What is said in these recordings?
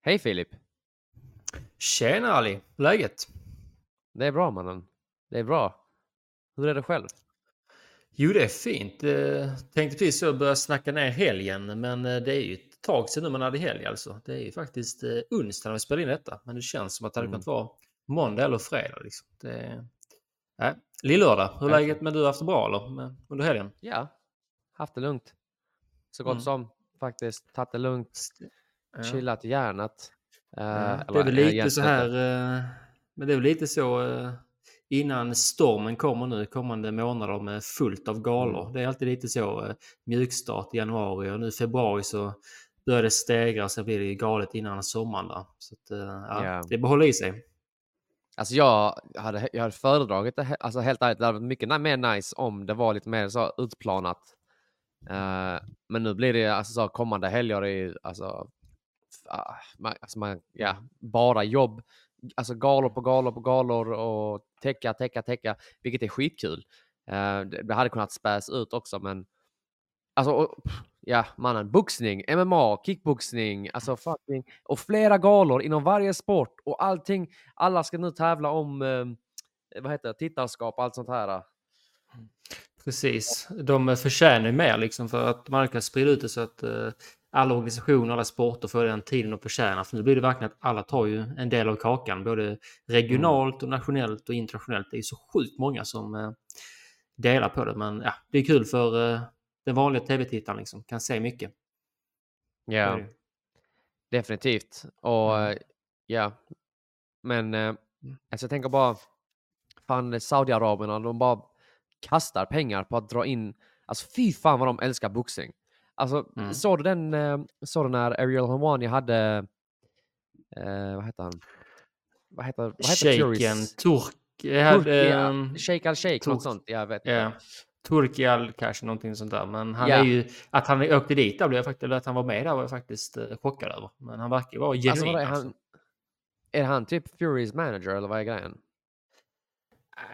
Hej Filip! Tjena Ali! Läget? Det är bra mannen. Det är bra. Hur är det själv? Jo, det är fint. Eh, tänkte precis så börja snacka ner helgen, men eh, det är ju ett tag sedan nu man hade helg alltså. Det är ju faktiskt eh, onsdag när vi spelar in detta, men det känns som att det hade Mm. kunnat vara måndag eller fredag. Liksom. Det. Nej. Lillördag, hur är läget med du har haft det bra eller? Under helgen? Ja, haft det lugnt. Så gott Mm. som faktiskt. Tagit det lugnt. Ja. Chillat hjärnat. Eh, Ja, det är eller, väl lite så här, eh, men det är väl lite så eh, innan stormen kommer nu, kommande månader med fullt av galor. Mm. Det är alltid lite så mjukstart i januari och nu februari så börjar det stegra så blir det galet innan sommaren där. Så att, ja, Ja. det behåller i sig. Alltså jag hade, jag hade föredragit det, alltså helt ärligt, det hade varit mycket mer nice om det var lite mer så utplanat. Eh, men nu blir det alltså så kommande helger i, alltså, Ah, man, alltså man, ja, bara jobb. Alltså galor på galor på galor och täcka, täcka, täcka, vilket är skitkul. Eh, det, hade kunnat späs ut också, men alltså, och, ja, mannen, boxning, MMA, kickboxning, alltså fucking, och flera galor inom varje sport och allting. Alla ska nu tävla om, eh, vad heter det, tittarskap och allt sånt här. Precis. De förtjänar ju mer liksom för att man kan sprida ut det så att eh, alla organisationer, alla sporter får den tiden de förtjänar. För nu blir det verkligen att alla tar ju en del av kakan, både regionalt och nationellt och internationellt. Det är så sjukt många som eh, delar på det. Men ja, det är kul för eh, den vanliga tv-tittaren liksom, kan se mycket. Ja, det ju. definitivt. Och Mm. eh, ja, men eh, alltså jag tänker bara, fan Saudiarabien, de bara kastar pengar på att dra in, alltså fy fan vad de älskar boxning. Alltså, Mm. såg du den, eh, såg du när Ariel Helwani hade, eh, vad heter han? Vad heter, vad heter Shaken, turk... Turkiya, ehm, Shake al Shake, något sånt. Jag vet inte. Turkial kanske någonting sånt där. Men han Ja. är ju... Att han åkte dit där blev jag faktiskt... Eller att han var med där var jag faktiskt eh, chockad över. Men han verkar ju vara genuin. Alltså, är, alltså. han, är han typ Furys manager eller vad är grejen?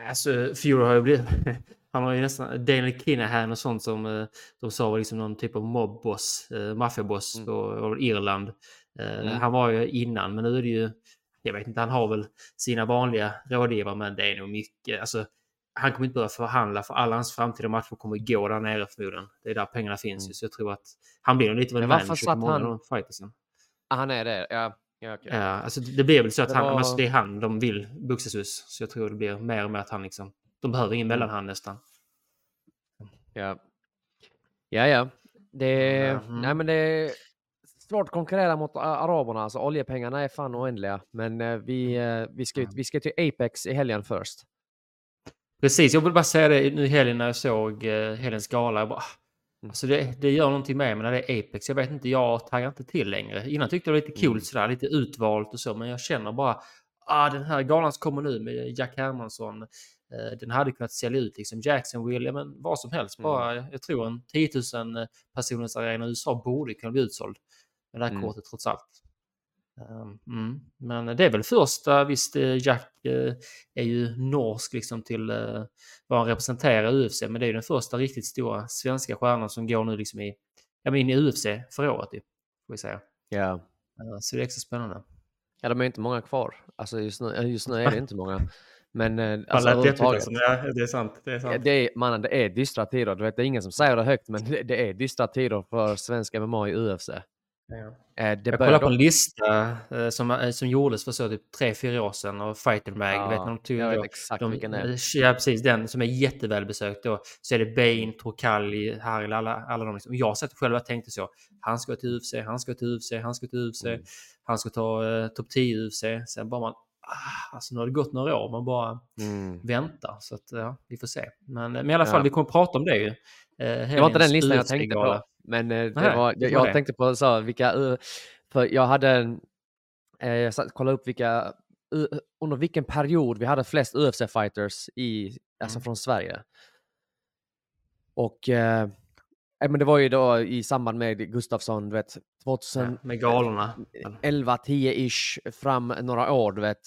Alltså, Fury har ju blivit... Han har ju nästan... Daniel Kinahan och sånt som eh, de sa var liksom någon typ av mobboss, eh, maffiaboss Mm. på på Irland. Eh, Mm. Han var ju innan, men nu är det ju... Jag vet inte, han har väl sina vanliga rådgivare, men det är nog mycket... Alltså, han kommer inte börja förhandla för alla hans framtida matcher kommer gå där nere förmodligen. Det är där pengarna finns Mm. ju, så jag tror att han blir nog lite av en manager för många av han- de fightersen. Han är det? Ja, ja okej. Ja, alltså det blir väl så att Det han, var- alltså det är han de vill boxas hos. Så jag tror det blir mer och mer att han liksom... De behöver ingen Mm. mellanhand nästan. Ja, ja. ja. Det, Ja, mm. nej, men det är svårt att konkurrera mot araberna. Alltså, oljepengarna är fan oändliga. Men eh, vi, eh, vi, ska, vi ska till Apex i helgen först. Precis, jag vill bara säga det nu i helgen när jag såg helgens gala. Jag bara, ah, Mm. alltså det, det gör någonting med mig när det är Apex. Jag vet inte, jag taggar inte till längre. Innan tyckte jag det var lite Mm. coolt sådär, lite utvalt och så. Men jag känner bara, ah, den här galan som kommer nu med Jack Hermansson. Eh, den hade kunnat sälja ut liksom Jacksonville, ja, men vad som helst. Mm. Bara, jag tror en 10 000 personers arena i USA borde kunna bli utsåld. Med det här Mm. kortet trots allt. Um, mm. Men det är väl första, visst eh, Jack eh, är ju norsk liksom till eh, vad han representerar i UFC, men det är ju den första riktigt stora svenska stjärnan som går nu liksom i, ja men in i UFC för året ju, får vi säga. Eh, så det är extra spännande. ja, de är inte många kvar. Alltså just nu, eh, just nu är det inte många. Men eh, Alltså, alltså, överhuvudtaget. ja, det är sant. Det är sant. det är, mannen, det är dystra tider. Du vet, det är ingen som säger det högt, men det, det är dystra tider för svensk MMA i UFC. Ja. Eh, det Jag börjar kollade på en lista eh, som, som gjordes för så typ tre, fyra år sedan av Fighter Mag. Ja, vet de tog jag då- vet exakt de, vilken det är. Ja, precis. Den som är jättevälbesökt då. Så är det Bane, Torkalli, Haril, alla, alla de. Liksom. Jag satt själv och tänkte så. Han ska till UFC, han ska till UFC, han ska till UFC. Mm. Han ska ta uh, topp 10 i UFC. Sen bara man... Ah, alltså nu har det gått några år. Man bara Mm. väntar. Så att ja, vi får se. Men, men i alla fall, Ja. vi kommer att prata om det ju. Eh, Det var inte den listan jag tänkte på. Men eh, det Nej, var, jag, jag tänkte på så, vilka... Uh, för jag hade... en- Eh, jag satt, kollade upp vilka... Uh, under vilken period vi hade flest UFC-fighters i, alltså Mm. från Sverige. Och... Eh, eh, men det var ju då i samband med Gustafsson, du vet, 2011, Ja, med galorna. 10-ish fram några år, du vet.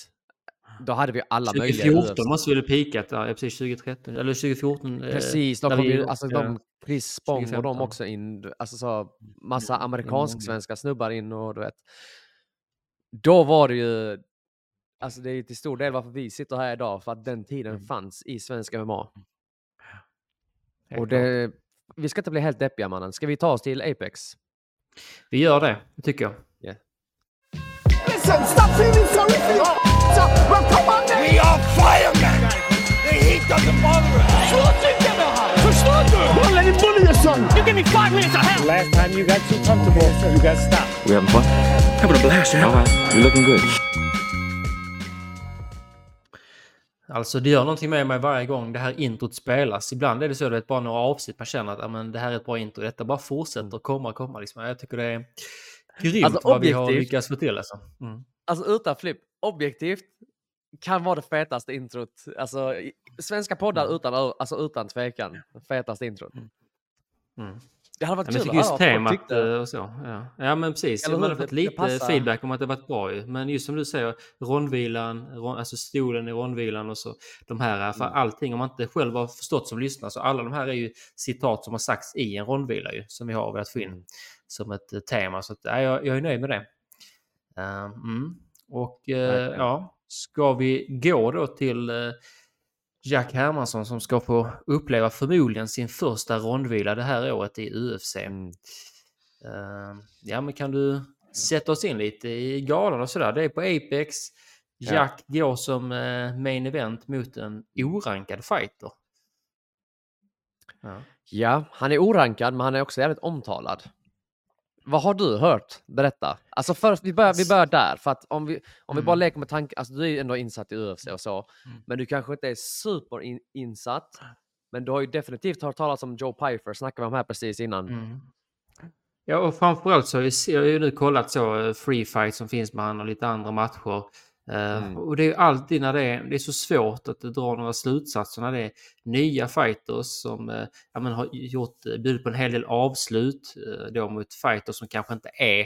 Då hade vi alla möjliga 2014 UFC. måste vi ha pikat. Ja, precis 2013. Eller 2014. eh, Precis, då kom ju alltså, ja, de Chris Spång och de 2015. också in. Alltså så massa Mm, amerikansk-svenska snubbar in och du vet. då var det ju, alltså det är till stor del varför vi sitter här idag, för att den tiden Mm. fanns i svensk MMA. Och det, vi ska inte bli helt deppiga mannen. Ska vi ta oss till Apex? Vi gör det, det tycker jag. Listen, stop feeling sorry for your Well, come on then. We are firemen. The heat doesn't bother us. Förstår du? Hålla i bully son. You give me five minutes of hell. Last time you got too comfortable, you got stopped. We having fun? Having a blast, All right. You're looking good. Alltså det gör någonting med mig varje gång det här introt spelas. Ibland är det så, du vet, bara några avsnitt man känner att det här är ett bra intro. Detta bara fortsätter komma och komma. Liksom. Jag tycker det är grymt Alltså, vad vi har lyckats få till. Alltså. Mm. Alltså utan flipp, objektivt kan vara det fetaste introt. Alltså svenska poddar Mm. utan, alltså, utan tvekan. Fetaste introt. Mm. Det hade varit Ja, jag kul tycker just temat eh, och så. Ja, ja men precis. Eller Man har fått lite passar. feedback om att det varit bra ju. Men just som du säger, rondvilan, ron, alltså stolen i rondvilan och så. De här, för Mm. allting, om man inte själv har förstått som lyssnar, så alla de här är ju citat som har sagts i en rondvila ju, som vi har velat få in Mm. som ett eh, tema. Så att, ja, jag, jag är nöjd med det. Eh, mm. Och eh, Verkligen. ja, ska vi gå då till eh, Jack Hermansson som ska få uppleva förmodligen sin första rondvila det här året i UFC. Mm. Eh, ja, men kan du sätta oss in lite i galan och sådär? Det är på Apex. Ja. Jack går som eh, main event mot en orankad fighter. Ja. Ja, han är orankad men han är också jävligt omtalad. Vad har du hört? Berätta. Alltså först, vi börjar, vi börjar där. För att om vi, om vi bara Mm. leker med tanken, alltså du är ju ändå insatt i UFC och så. Mm. Men du kanske inte är super in, insatt. Men du har ju definitivt hört talas om Joe Pyfer, snackade vi om här precis innan. Mm. Ja, och framförallt så har jag ju nu kollat så eh, free fight som finns med han och lite andra matcher. Eh, Mm. Och det är alltid när det är, det är så svårt att dra några slutsatser när det är nya fighters som eh, ja, men har gjort, eh, bjudit på en hel del avslut då mot fighters som kanske inte är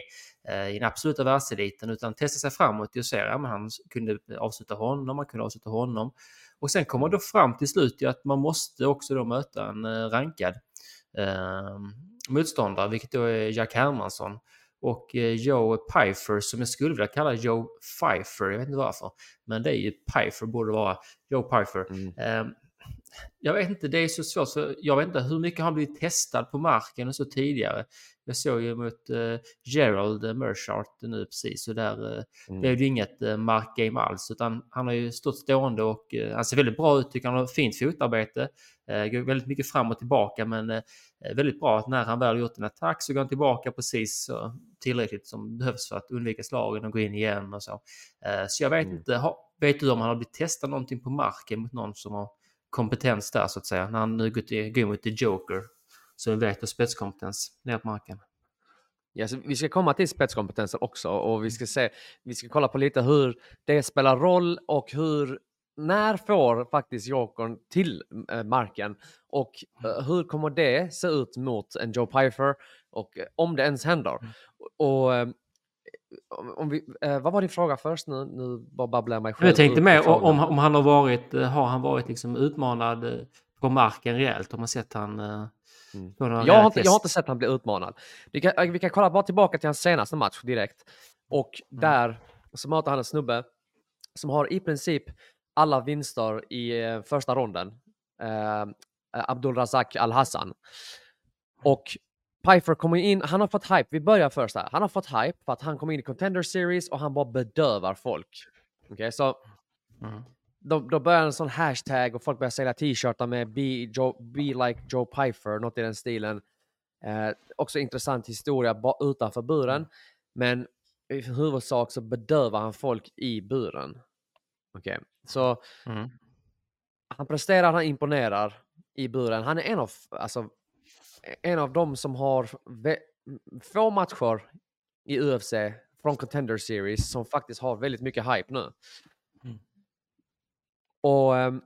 i den absoluta världseliten utan testar sig framåt och ser att han kunde avsluta honom, man kunde avsluta honom. Och sen kommer då fram till slut att man måste också då möta en rankad eh, motståndare, vilket då är Jack Hermansson. Och eh, Joe Pfeiffer som jag skulle vilja kalla Joe Pfeiffer, jag vet inte varför. Men det är ju Pfeiffer, borde vara Joe Pfeiffer. Mm. Eh, jag vet inte, det är så svårt för jag vet inte hur mycket han blivit testad på marken och så tidigare. Jag såg ju mot eh, Gerald Merchart nu precis och där eh, Mm. det är ju inget eh, markgame alls utan han har ju stått stående och eh, han ser väldigt bra ut tycker han har fint fotarbete. Eh, går väldigt mycket fram och tillbaka men eh, väldigt bra att när han väl gjort en attack så går han tillbaka precis tillräckligt som behövs för att undvika slagen och gå in igen och så. Eh, så jag vet Mm. inte, vet du om han har blivit testad någonting på marken mot någon som har kompetens där så att säga när han nu går, mot The Joker så vi vet har spetskompetens ner på marken. Ja, så vi ska komma till spetskompetensen också och vi ska se, vi ska kolla på lite hur det spelar roll och hur, när får faktiskt Jokern till eh, marken och eh, hur kommer det se ut mot en Joe Pfeiffer och eh, om det ens händer. Och eh, om- vi, vad var din fråga först nu? Nu bara babblar jag mig själv Jag tänkte frågan. om, om han har varit, har han varit liksom utmanad på marken rejält? Har man sett han Mm. Jag har, inte, jag har inte sett han bli utmanad. Vi kan, vi kan kolla bara tillbaka till hans senaste match direkt. Och Mm. där så möter han en snubbe som har i princip alla vinster i eh, första ronden. Eh, Abdul Razak Al-Hassan. Och Pfeiffer kommer in, han har fått hype, vi börjar först här. Han har fått hype för att han kom in i Contender Series och han bara bedövar folk. Okej, så Mm. då, då börjar en sån hashtag och folk börjar sälja t-shirtar med be, Joe, be like Joe Pfeiffer, något i den stilen. Eh, också intressant historia ba, utanför buren. Men i huvudsak så bedövar han folk i buren. Okej, så Mm. han presterar, han imponerar i buren. Han är en av, alltså, en av dem som har få matcher i UFC från Contender Series som faktiskt har väldigt mycket hype nu. Mm. Och ehm,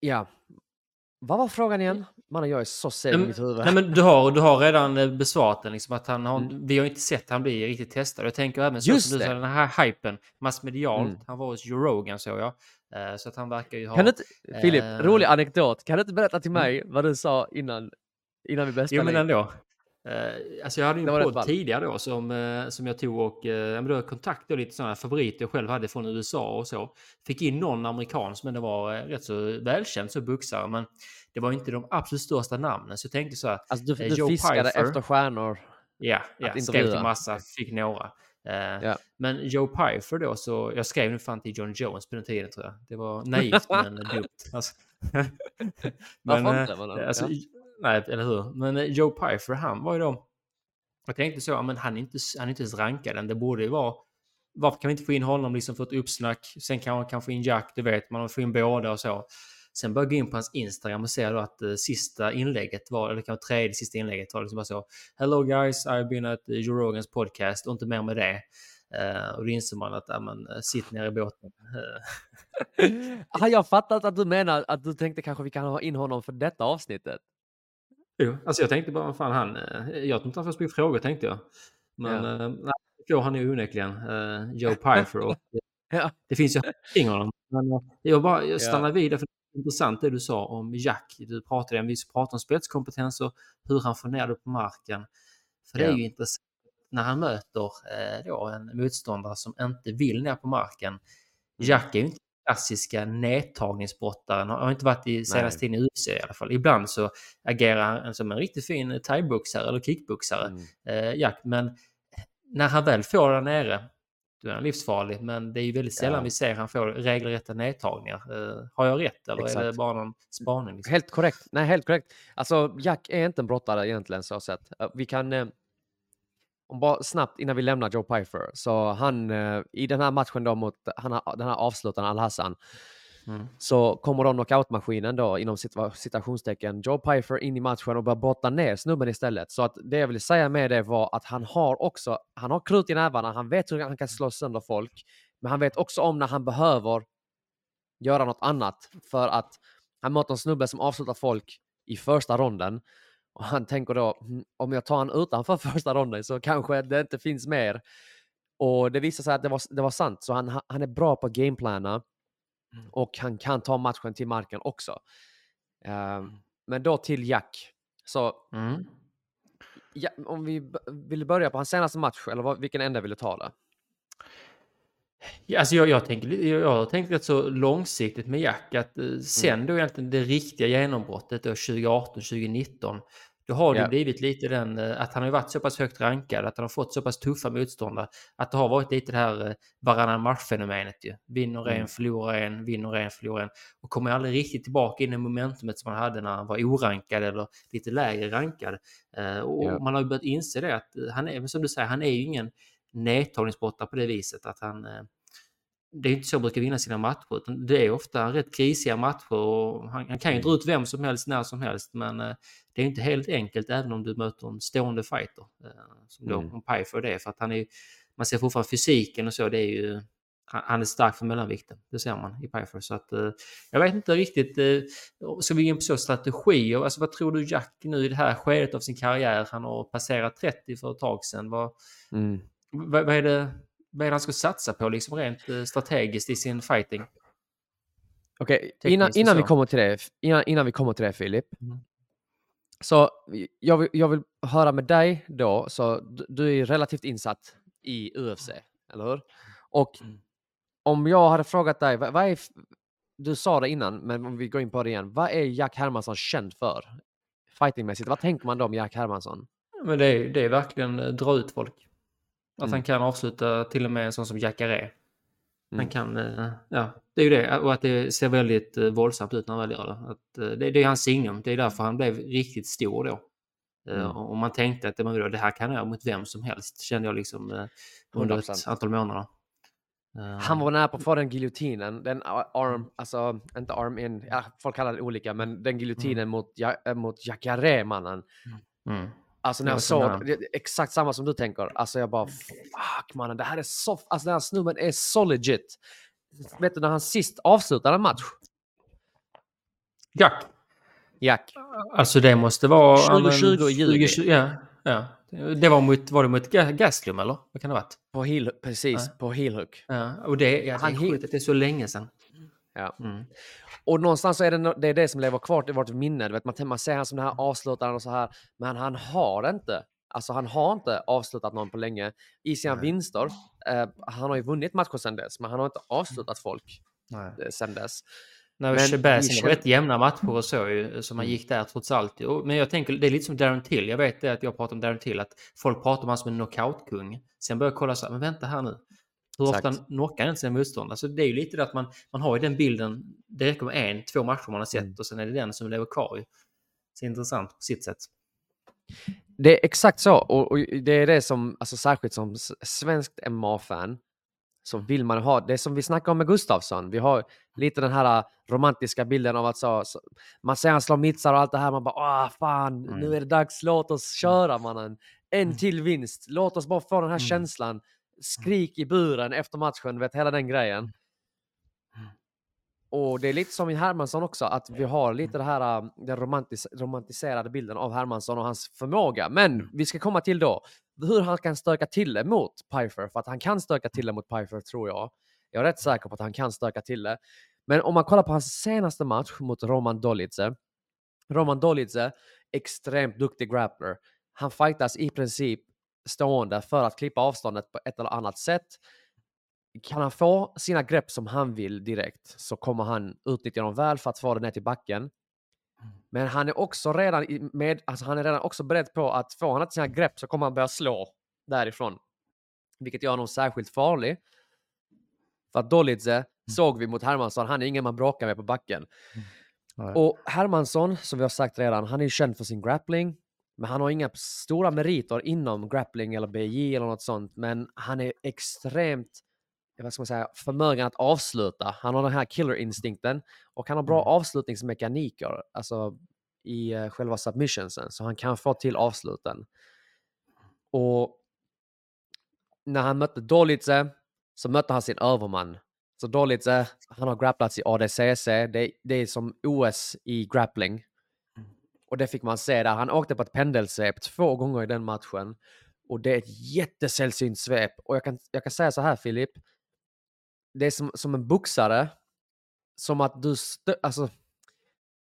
ja, vad var frågan igen? Mannen, jag är så seg i mitt huvud. Nej, men du har, du har redan eh, besvarat den. Liksom, att han har, Mm. Vi har inte sett han bli riktigt testad. Jag tänker även så Just som du det. sa, den här hypen massmedialt. Mm. Han var hos Joe Rogan såg jag. Eh, så att han verkar ju ha... Kan du inte, Filip, eh, rolig anekdot. Kan du inte berätta till mig vad du sa innan, innan vi började Jo men ändå. Eh, alltså jag hade ju en podd tidigare då som, eh, som jag tog och ja, men då kontaktade lite sådana favoriter jag själv hade från USA och så. Fick in någon amerikansk men det var eh, rätt så välkänd så boxare men det var inte de absolut största namnen så jag tänkte så här. Alltså du, Eh, du Joe fiskade Pyfer. efter stjärnor. Ja, ja skrev till massa, fick några. Eh, Ja. Men Joe Pyfer då så, jag skrev nu fan till John Jones på den tiden tror jag. Det var naivt men dumt. Alltså. Varför eh? Men, Alltså, ja. Nej, eller hur? Men Joe Pyfer, han var ju då... Jag tänkte så, men han är inte, han är inte ens rankad än. Det borde ju vara... Varför kan vi inte få in honom liksom för ett uppsnack? Sen kan man kan få in Jack, du vet, man får in båda och så. Sen började jag gå in på hans Instagram och se då att uh, sista inlägget var, eller kanske tredje sista inlägget var liksom bara så. Hello guys, I've been at uh, Joe Rogans podcast och inte mer med det. Eh, och då inser man att, ja men, uh, sitt ner i båten. Eh, Har jag fattat att du menar att du tänkte kanske vi kan ha in honom för detta avsnittet? Jo, alltså jag tänkte bara, vad fan han... eh, Jag tror inte han får så mycket frågor tänkte jag. Men Ja. ja. nej, han ju onekligen. Uh, Joe Pyfer Ja. det finns ju kring honom. Men eh, jag bara jag stannar Ja. vid det för är intressant det du sa om Jack. Du pratade om, vi pratade om spetskompetens och hur han får ner det på marken. För det är Ja. ju intressant när han möter eh, en motståndare som inte vill ner på marken. Mm. Jack är ju inte klassiska nedtagningsbrottaren, har har inte varit i senaste tiden i UFC i alla fall. Ibland så agerar han som en riktigt fin thaiboxare eller kickboxare, Mm. eh, Jack. Men när han väl får där nere, då är han livsfarlig. Men det är ju väldigt sällan Ja. vi ser han får regelrätta nedtagningar. Eh, har jag rätt eller är det Exakt. bara någon spaning? Liksom? Helt korrekt. Nej, helt korrekt. Alltså, Jack är inte en brottare egentligen så sett. Vi kan... Eh, om bara snabbt innan vi lämnar Joe Pyfer. Så han eh, i den här matchen då mot han, den här avslutaren Al-Hassan. Mm. Så kommer då knockoutmaskinen då inom citationstecken Joe Pyfer in i matchen och börjar brotta ner snubben istället. Så att det jag vill säga med det var att han har också, han har krut i nävarna, han vet hur han kan slå sönder folk. Men han vet också om när han behöver göra något annat för att han möter en snubbe som avslutar folk i första ronden. Och han tänker då, hm, om jag tar han utanför första ronden så kanske det inte finns mer. Och det visar sig att det var, det var sant, så han, han är bra på att gameplana. Och han kan ta matchen till marken också. Ehm, men då till Jack. Så Mm. ja, om vi vill börja på hans senaste match, eller vad, vilken ände vill du ta det? Ja, alltså jag, jag, tänker, jag har tänkt rätt så långsiktigt med Jack att eh, sen då egentligen det riktiga genombrottet då 2018-2019 då har det Ja. blivit lite den eh, att han har varit så pass högt rankad att han har fått så pass tuffa motståndare att det har varit lite det här eh, varannan match-fenomenet ju. Vinner en, Mm. förlorar en, vinner en, förlorar en och kommer aldrig riktigt tillbaka in i momentumet som han hade när han var orankad eller lite lägre rankad. Eh, och Ja. man har ju börjat inse det att han är, som du säger, han är ju ingen nedtagningsbrottare på det viset att han det är inte så han brukar vinna sina matcher, utan det är ofta rätt krisiga matcher och han, han kan ju dra ut vem som helst när som helst, men det är inte helt enkelt även om du möter en stående fighter. Eh, som då Mm. Pyfer det för att han är man ser fortfarande fysiken och så, det är ju han är stark för mellanvikten, det ser man i Pyfer. Så att, eh, jag vet inte riktigt, ska vi gå in på så strategier? Alltså, vad tror du Jack nu i det här skedet av sin karriär? Han har passerat 30 för ett tag sedan. Vad, Mm. vad, vad, är det, vad är det han ska satsa på liksom rent eh, strategiskt i sin fighting? Okej, innan, och innan, vi kommer till det, innan, innan vi kommer till det Filip. Mm. Så jag vill, jag vill höra med dig då, så du, är relativt insatt i UFC, eller hur? Och Mm. om jag hade frågat dig, vad, är, du sa det innan, men om vi går in på det igen. Vad är Jack Hermansson känd för? Fightingmässigt, vad tänker man då om Jack Hermansson? Men det är, det är verkligen eh, dra ut folk. Att Mm. han kan avsluta till och med en sån som Jacare. Han Mm. kan, eh, ja, det är ju det. Och att det ser väldigt eh, våldsamt ut när han väl gör det. Att, eh, det. Det är hans signum. Det är därför han blev riktigt stor då. Mm. Och man tänkte att det, här kan jag mot vem som helst, kände jag liksom under ett 100%. antal månader. Han var nära på att få den giljotinen, den arm, alltså inte arm in, ja, folk kallar det olika, men den giljotinen mot, ja, mot Jacare mannen. mm. Alltså när jag såg, exakt samma som du tänker. Alltså jag bara, fuck mannen, det här är så, alltså den här snubben är så legit. Vet du när han sist avslutade en match? Jack. Jack. Alltså det måste vara... ja, men 2020 i juli. 2020, Ja, ja. Det var mot, var det mot Ga- Gaslium eller? Vad kan det ha varit? På heel, precis, Ja. på heel hook. Ja, och det, ja, det Han är sjukt att det är så länge sedan. Ja. Mm. Och någonstans så är det, det är det som lever kvar i vårt minne. Du vet, man, man ser han som den här avslutaren och så här. Men han har inte Alltså han har inte avslutat någon på länge i sina Nej. vinster. Eh, han har ju vunnit matcher sedan dess, men han har inte avslutat folk Nej. eh, sedan dess. När Men Shabazz vi var rätt jämna matcher och så ju, så man Mm. gick där trots allt. Men jag tänker, det är lite som Darren Till. Jag vet det att jag pratar om Darren Till, att folk pratar om honom som en knockout-kung. Sen börjar jag kolla så här, men vänta här nu. Hur ofta knockar inte sina motståndare? Så det är ju lite det att man, man har ju den bilden, det räcker med en, två matcher man har sett Mm. och sen är det den som lever kvar ju. Så intressant på sitt sätt. Det är exakt så och, och det är det som, alltså särskilt som svenskt MMA-fan, så vill man ha, det som vi snackade om med Gustafsson, vi har lite den här äh, romantiska bilden av att så, så man ser han slå mittsar och allt det här, man bara ah fan, nu Mm. är det dags, låt oss köra mannen. En till vinst, låt oss bara få den här Mm. känslan. Skrik i buren efter matchen, vet hela den grejen. Mm. Och det är lite som i Hermansson också, att vi har lite det här, äh, den romantis romantiserade bilden av Hermansson och hans förmåga. Men vi ska komma till då hur han kan stöka till det mot Pfeiffer, för att han kan stöka till det mot Pfeiffer tror jag. Jag är rätt säker på att han kan stöka till det. Men om man kollar på hans senaste match mot Roman Dolidze. Roman Dolidze, extremt duktig grappler. Han fightas i princip stående för att klippa avståndet på ett eller annat sätt. Kan han få sina grepp som han vill direkt så kommer han utnyttja dem väl för att få det ner till backen. Men han är också redan med, alltså han är redan också beredd på att få han inte sina grepp så kommer han börja slå därifrån. Vilket gör honom särskilt farlig. För att Dolidze såg vi mot Hermansson, han är ingen man bråkar med på backen. Nej. Och Hermansson, som vi har sagt redan, han är känd för sin grappling. Men han har inga stora meriter inom grappling eller BJ eller något sånt. Men han är extremt, vad ska man säga, förmögen att avsluta. Han har den här killer-instinkten och han har bra Mm. avslutningsmekaniker, alltså i uh, själva submissionsen, så han kan få till avsluten. Och när han mötte Dolidze så mötte han sin överman. Så Dolidze, han har grapplats i ADCC, det, det är som OS i grappling. Och det fick man se där. Han åkte på ett pendelsvep två gånger i den matchen. Och det är ett jättesällsynt svep. Och jag kan, jag kan säga så här Filip. Det är som, som en boxare. Som att du... Stö- alltså,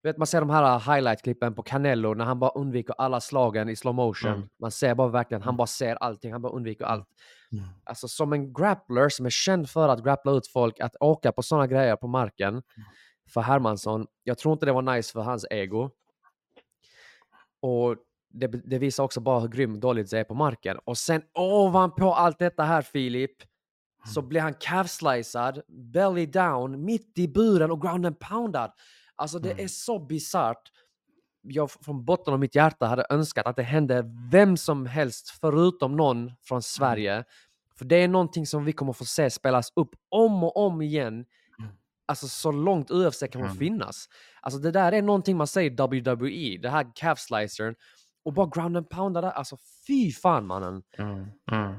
vet, man ser de här highlight-klippen på Canelo när han bara undviker alla slagen i slow motion. Mm. Man ser bara verkligen, han bara ser allting, han bara undviker allt. Mm. Alltså som en grappler som är känd för att grappla ut folk, att åka på sådana grejer på marken. För Hermansson, jag tror inte det var nice för hans ego. Och det, det visar också bara hur grym Dolidze är på marken. Och sen ovanpå allt detta här Filip, så blir han calf-slicead, belly down, mitt i buren och ground and poundad. Alltså det Mm. är så bisarrt. Jag från botten av mitt hjärta hade önskat att det hände vem som helst förutom någon från Sverige. För det är någonting som vi kommer få se spelas upp om och om igen. Alltså så långt UFC kan Mm. finnas. Alltså det där är någonting man säger WWE, det här calf slicern. Och bara ground and pounda där, alltså fy fan mannen. Mm. Mm.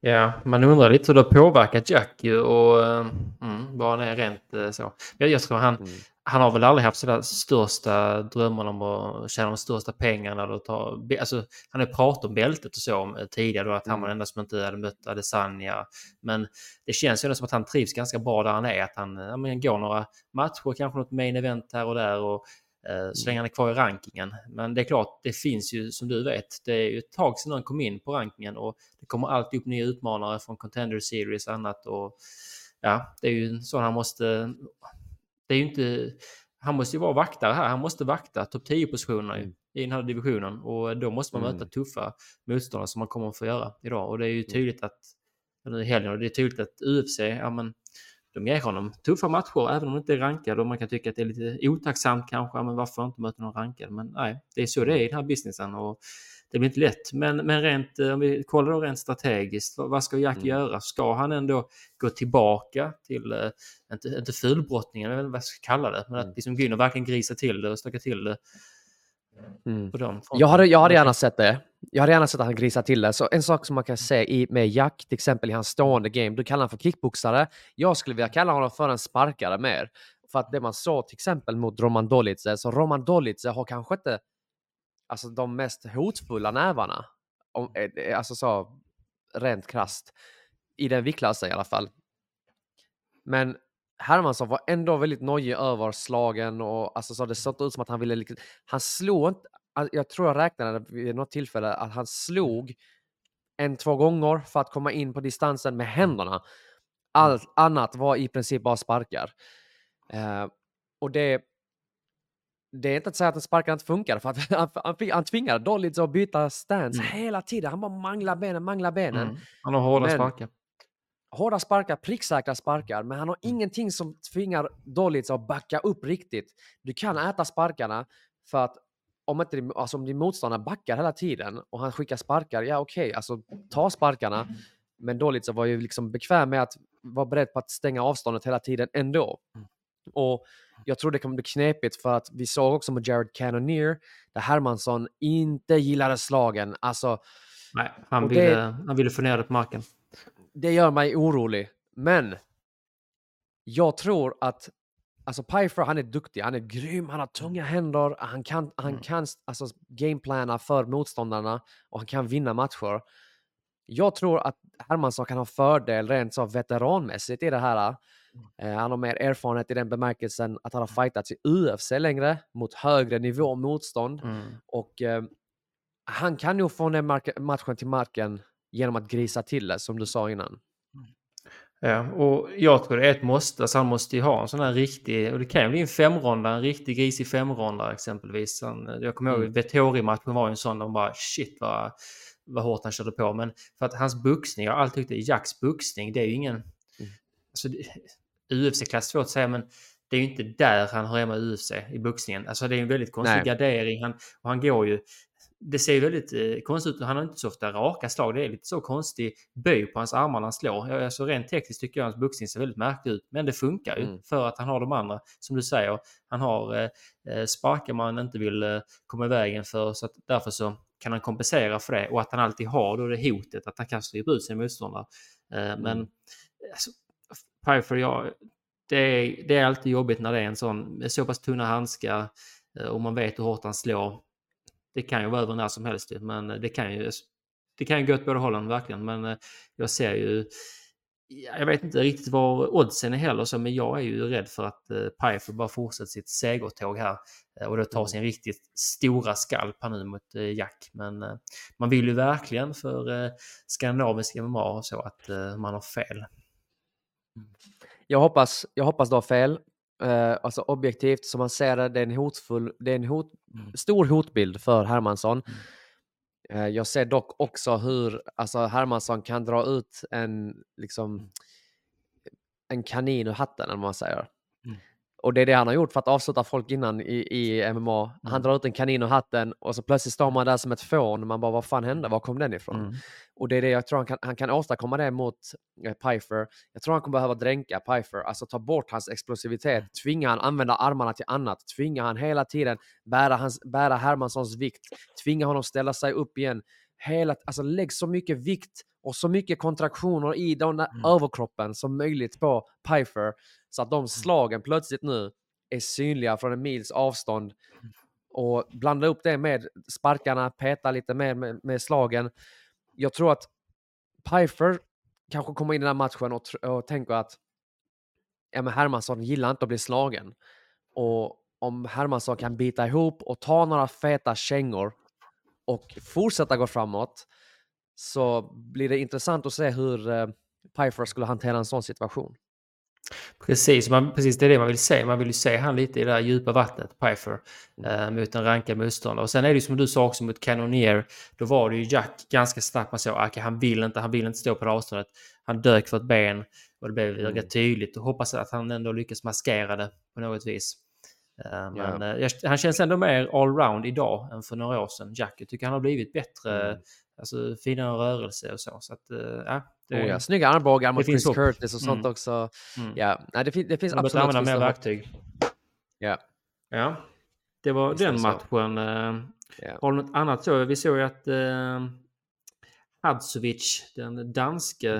Ja, man undrar lite hur det har påverkat Jack och eh, mm, vad han är rent eh, så. Jag, jag tror han, Mm. Han har väl aldrig haft sådär största drömmarna om att tjäna de största pengarna. Eller ta, alltså, han har pratat om bältet och så om, eh, tidigare, då, att han var den enda som inte hade mött Adesanya. Men det känns ju ändå som att han trivs ganska bra där han är. Att han, ja, men, går några matcher, kanske något main event här och där. Och, eh, så länge han är kvar i rankingen. Men det är klart, det finns ju som du vet, det är ju ett tag sedan han kom in på rankingen och det kommer alltid upp nya utmanare från Contender Series och annat. Och, ja, det är ju så han måste... Det är ju inte... Han måste ju vara vaktare här. Han måste vakta topp 10-positionerna Mm. i den här divisionen och då måste man Mm. möta tuffa motståndare som man kommer att få göra idag. Och det är ju tydligt att nu i helgen och det är tydligt att UFC, ja men de ger honom tuffa matcher även om de inte är rankade och man kan tycka att det är lite otacksamt kanske, men varför inte möta någon rankad? Men nej, det är så det är i den här businessen och det blir inte lätt. Men, men rent, eh, om vi kollar då rent strategiskt, vad, vad ska Jack Mm. göra? Ska han ändå gå tillbaka till, eh, inte, inte fulbrottningen, jag vet inte vad jag ska kalla det, men Mm. att liksom gå in och verkligen grisa till det och stöka till det Mm. Jag hade, jag hade gärna sett det. Jag hade gärna sett att han grisar till det. Så en sak som man kan se i, med Jack, till exempel i hans stående game, du kallar honom för kickboxare. Jag skulle vilja kalla honom för en sparkare mer. För att det man såg till exempel mot Roman Dolidze, så Roman Dolidze har kanske inte alltså, de mest hotfulla nävarna. Om, eh, eh, alltså så rent krasst. I den viktklassen i alla fall. Men Hermansson var ändå väldigt nojig över slagen och alltså så det såg ut som att han ville... liksom- Han slog inte... jag tror jag räknade vid något tillfälle att han slog en, två gånger för att komma in på distansen med händerna. Allt annat var i princip bara sparkar. Eh, och det, det är inte att säga att en sparkar inte funkar, för att han, han, han tvingade Dolitz att byta stance Mm. hela tiden. Han bara manglar benen, manglar benen. Mm. Han har hårda Men- sparkar. Hårda sparkar, pricksäkra sparkar, men han har Mm. ingenting som tvingar Dolitz att backa upp riktigt. Du kan äta sparkarna för att om, inte din, alltså om din motståndare backar hela tiden och han skickar sparkar, ja okej, alltså ta sparkarna. Men Dolitz var ju liksom bekväm med att vara beredd på att stänga avståndet hela tiden ändå. Mm. Och jag tror det kommer bli knepigt för att vi såg också med Jared Cannonier där Hermansson inte gillade slagen. Alltså, Nej, han ville, det- han ville få ner det på marken. det gör mig orolig. Men jag tror att alltså Pfeiffer, han är duktig, han är grym, han har tunga händer, han kan, han Mm. kan alltså, gameplana för motståndarna och han kan vinna matcher. Jag tror att Hermansson kan ha fördel rent så veteranmässigt i det här. Eh, han har mer erfarenhet i den bemärkelsen att han har fightats i UFC längre mot högre nivå motstånd. Mm. Och eh, han kan nog få ner mark- matchen till marken genom att grisa till det, som du sa innan. Ja, och jag tror det är ett måste. Alltså han måste ju ha en sån här riktig, och det kan ju bli en femronda, en riktig grisig femronda exempelvis. Han, jag kommer ihåg Mm. Vettori-matchen var ju en sån, de bara shit vad, vad hårt han körde på. Men för att hans boxning, jag har alltid tyckt att Jacks boxning, det är ju ingen... Alltså, det- UFC-klass svårt att säga, men det är ju inte där han hör hemma i UFC, i boxningen. Alltså det är en väldigt konstig Nej. gardering. Han, och han går ju... Det ser ju väldigt eh, konstigt ut. Han har inte så ofta raka slag. Det är lite så konstig böj på hans armar när han slår. Alltså rent tekniskt tycker jag hans boxning ser väldigt märklig ut. Men det funkar ju Mm. för att han har de andra. Som du säger, han har eh, eh, sparkar man inte vill eh, komma i vägen för. Så att därför så kan han kompensera för det. Och att han alltid har då det hotet att han kan strypa ut sin motståndare. Eh, Men Mm. alltså, Pfeiffer, ja, det, är, det är alltid jobbigt när det är en sån med så pass tunna handskar eh, och man vet hur hårt han slår. Det kan ju vara över när som helst men det kan ju, det kan ju gå åt båda hållen verkligen. Men eh, jag ser ju, ja, jag vet inte riktigt var oddsen är heller så, men jag är ju rädd för att eh, Pfeiffer bara fortsätter sitt segertåg här eh, och det tar sin riktigt stora skalp här nu mot eh, Jack. Men eh, man vill ju verkligen för eh, skandinavisk MMA så att eh, man har fel. Jag hoppas, jag hoppas du har fel. Eh, alltså objektivt som man ser det, det är en hotfull, det är en hot, stor hotbild för Hermansson. Eh, jag ser dock också hur alltså Hermansson kan dra ut en, liksom, en kanin ur hatten, vad man säger. Mm. Och det är det han har gjort för att avsluta folk innan i, i MMA. Han Mm. drar ut en kanin ur hatten och så plötsligt står man där som ett fån. Man bara, vad fan hände? Var kom den ifrån? Mm. Och det är det jag tror han kan, han kan åstadkomma det mot eh, Pfeiffer. Jag tror han kommer behöva dränka Pfeiffer, alltså ta bort hans explosivitet, tvinga han använda armarna till annat, tvinga han hela tiden bära, hans, bära Hermanssons vikt, tvinga honom ställa sig upp igen. Hela, alltså lägg så mycket vikt och så mycket kontraktioner i den Mm. överkroppen som möjligt på Pfeiffer så att de slagen plötsligt nu är synliga från en mils avstånd och blanda upp det med sparkarna, peta lite mer med, med slagen. Jag tror att Pfeiffer kanske kommer in i den här matchen och, och tänker att ja, men Hermansson gillar inte att bli slagen. Och om Hermansson kan bita ihop och ta några feta kängor och fortsätta gå framåt så blir det intressant att se hur eh, Pfeiffer skulle hantera en sån situation. Precis, man, precis, det är det man vill se. Man vill ju se han lite i det där djupa vattnet, Pfeiffer, eh, mot en rankad motståndare. Och sen är det ju som du sa också mot Cannonier, då var det ju Jack ganska starkt. Man såg att han vill inte, han vill inte stå på det avståndet. Han dök för ett ben och det blev Mm. rätt tydligt. Och hoppas att han ändå lyckas maskera det på något vis. Eh, men eh, jag, han känns ändå mer allround idag än för några år sedan, Jack. Jag tycker han har blivit bättre, Mm. Alltså finare rörelse och så. Så att, eh, ja. Det, Oh, ja. Snygga armbågar mot Chris hopp. Curtis och sånt Mm. också. Mm. Ja, nej, det, fin- det finns Man absolut använda mer verktyg. Ja. Ja, det var Visst den matchen. eh. Har du något annat så? Vi såg ju att eh, Hadzovic, den danske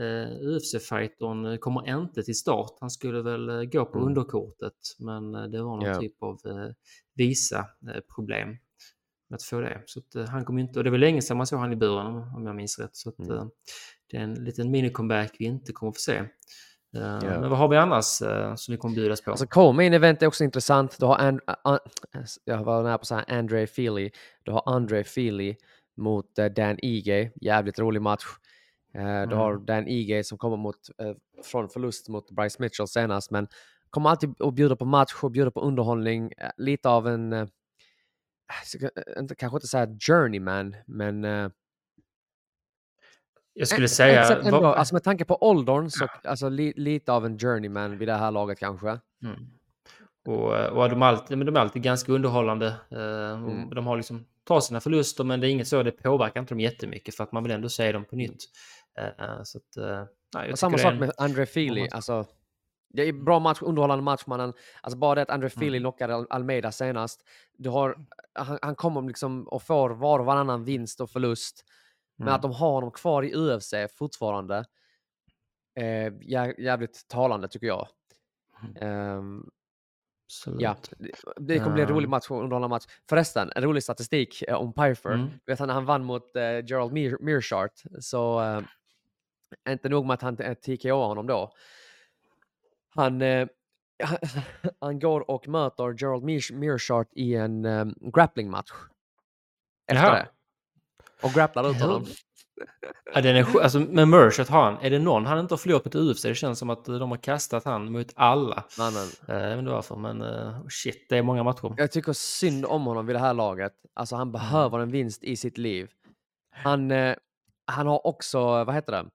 eh, UFC-fightern, eh, kommer inte till start. Han skulle väl eh, gå på Mm. underkortet, men eh, det var någon Ja. typ av eh, visa-problem med att få det. Så att, eh, han kom inte, och det var länge sedan man såg han i buren om- jag minns rätt. Så att, Mm. eh, det är en liten mini-comeback vi inte kommer få se. Eh, Ja. Men vad har vi annars eh, som vi kommer bjudas på? Alltså co-main event är också intressant. Du har And, uh, jag var nära på att säga Andre Feely. Du har Andre Feely mot eh, Dan Ige. Jävligt rolig match. Du har Dan Ige som kommer mot, från förlust mot Bryce Mitchell senast, men kommer alltid att bjuda på match och bjuda på underhållning. Lite av en, inte, kanske inte säga journeyman, men eh, Jag skulle Ä- säga... ändå, vad- alltså med tanke på åldern, så alltså, li, lite av en journeyman vid det här laget kanske. Mm. Och, eh, och de, är alltid, men de är alltid ganska underhållande. eh, Mm. De har liksom, tar sina förluster, men det är inget så, det påverkar inte dem jättemycket för att man vill ändå se dem på nytt. Eh, Så att, eh, nej, samma sak en- med Andre Feely. match. Alltså, det är bra match, underhållande match. mannen. Alltså bara det att Andre Feely Mm. knockade Al- Almeida senast. Du har, han, han kommer liksom och får var och varannan vinst och förlust. Men Mm. att de har honom kvar i UFC fortfarande. Eh, jä, jävligt talande tycker jag. Ehm, Absolut. ja, det, kommer bli en rolig Ja. match underhållande match. Förresten, en rolig statistik eh, om Pifer. Mm. Vet han, han vann mot eh, Gerald Mear, Mearshart. Så eh, inte nog med att han eh, TKO honom då. Han, eh, han, går och möter Gerald Mears- Mearshart i en eh, grappling-match. Efter Jaha. det. Och grapplar ut honom. Ja, den är, alltså, men Merchant har han, är det någon han inte har förlorat på ett UFC? Det känns som att de har kastat han mot alla. Mannen. Eh, Jag vet inte varför, men eh, shit, det är många matcher. Jag tycker synd om honom vid det här laget. Alltså han behöver en vinst i sitt liv. Han, eh, han har också, vad heter det?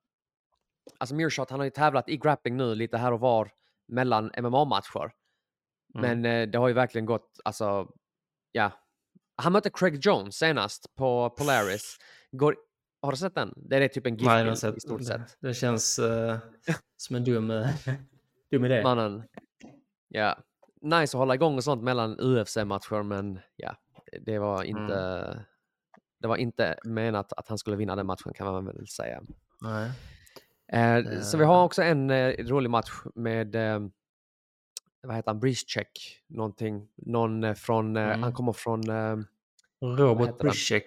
Alltså Mearshot, han har ju tävlat i grappling nu lite här och var mellan MMA-matcher. Mm. Men eh, det har ju verkligen gått, alltså, ja. Han mötte Craig Jones senast på Polaris. Går, har du sett den? Det är typ en giftbild i stort sett. Det känns eh, som en dum, eh, dum idé. Mannen. Ja. Nice att hålla igång och sånt mellan UFC-matcher, men ja, det var inte... Det var inte menat att han skulle vinna den matchen kan man väl säga. Nej. Eh, så vi har också en eh, rolig match med, eh, vad heter han, Breezecheck, någonting. Någon eh, från, eh, Mm. han kommer från, eh, Robert? Brzyzek.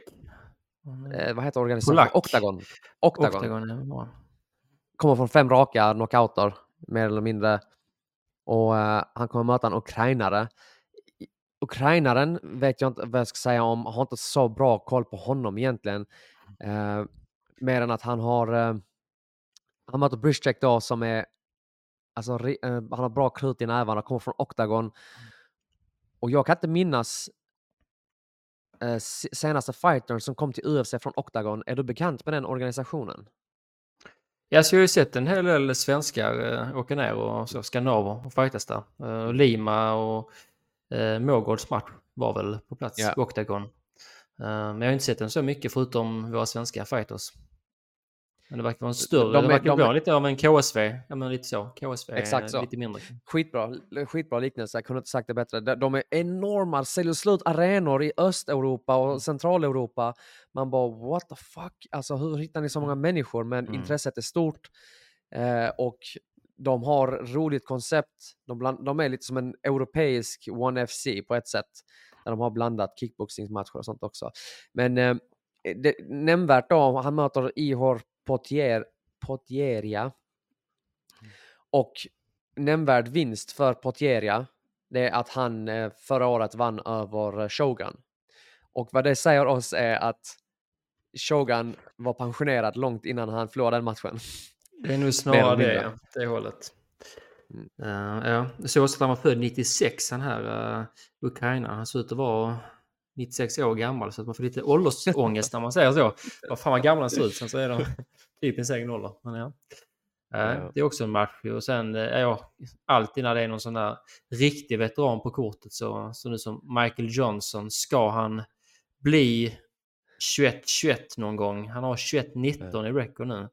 eh, vad heter organisationen? Octagon. Octagon. Octagon bra. Kommer från fem raka knockouter, mer eller mindre. Och eh, han kommer möta en ukrainare. Ukrainaren vet jag inte vad jag ska säga om, har inte så bra koll på honom egentligen. Eh, mer än att han har, eh, han möter Brishcheck då som är, alltså eh, han har bra krut i nävarna, kommer från Octagon. Och jag kan inte minnas eh, se- senaste fightern som kom till UFC från Octagon. Är du bekant med den organisationen? Ja, så jag har ju sett en hel del svenskar eh, åka ner och så skandinaver och fightas där. Eh, Lima och eh, Mårgårds match var väl på plats Ja. i Octagon. Eh, men jag har inte sett den så mycket förutom våra svenska fighters. Men det verkar vara en större, De det verkar de vara lite av en KSV. Ja, men lite så. KSV Exakt så. lite mindre. Skitbra, skitbra liknelse, jag kunde inte sagt det bättre. De, de är enorma, säljer slut arenor i Östeuropa och Centraleuropa. Man bara what the fuck, alltså hur hittar ni så många människor? Men Mm. intresset är stort eh, och de har roligt koncept. De, bland, de är lite som en europeisk One FC på ett sätt. Där de har blandat kickboxningsmatcher och sånt också. Men eh, det, nämnvärt då, han möter Ihor Potier, Potieria. Och nämnvärd vinst för Potieria, det är att han eh, förra året vann över Shogun. Och vad det säger oss är att Shogun var pensionerad långt innan han förlorade den matchen. Det är nog snarare det, ja. Det hållet. Mm. Eh, ja, jag såg också att han var född 96, han här uh, Ukraina. Han ser ut att vara 96 år gammal, så att man får lite åldersångest när man säger så. Vad fan vad gammal han ser ut, sen så är de typ i sin egen ålder. Men ja. Eh, Ja. Det är också en match. Och sen eh, är jag alltid när det är någon sån där riktig veteran på kortet, så, så nu som Michael Johnson, ska han bli 21-21 någon gång? Han har 21-19 i record nu.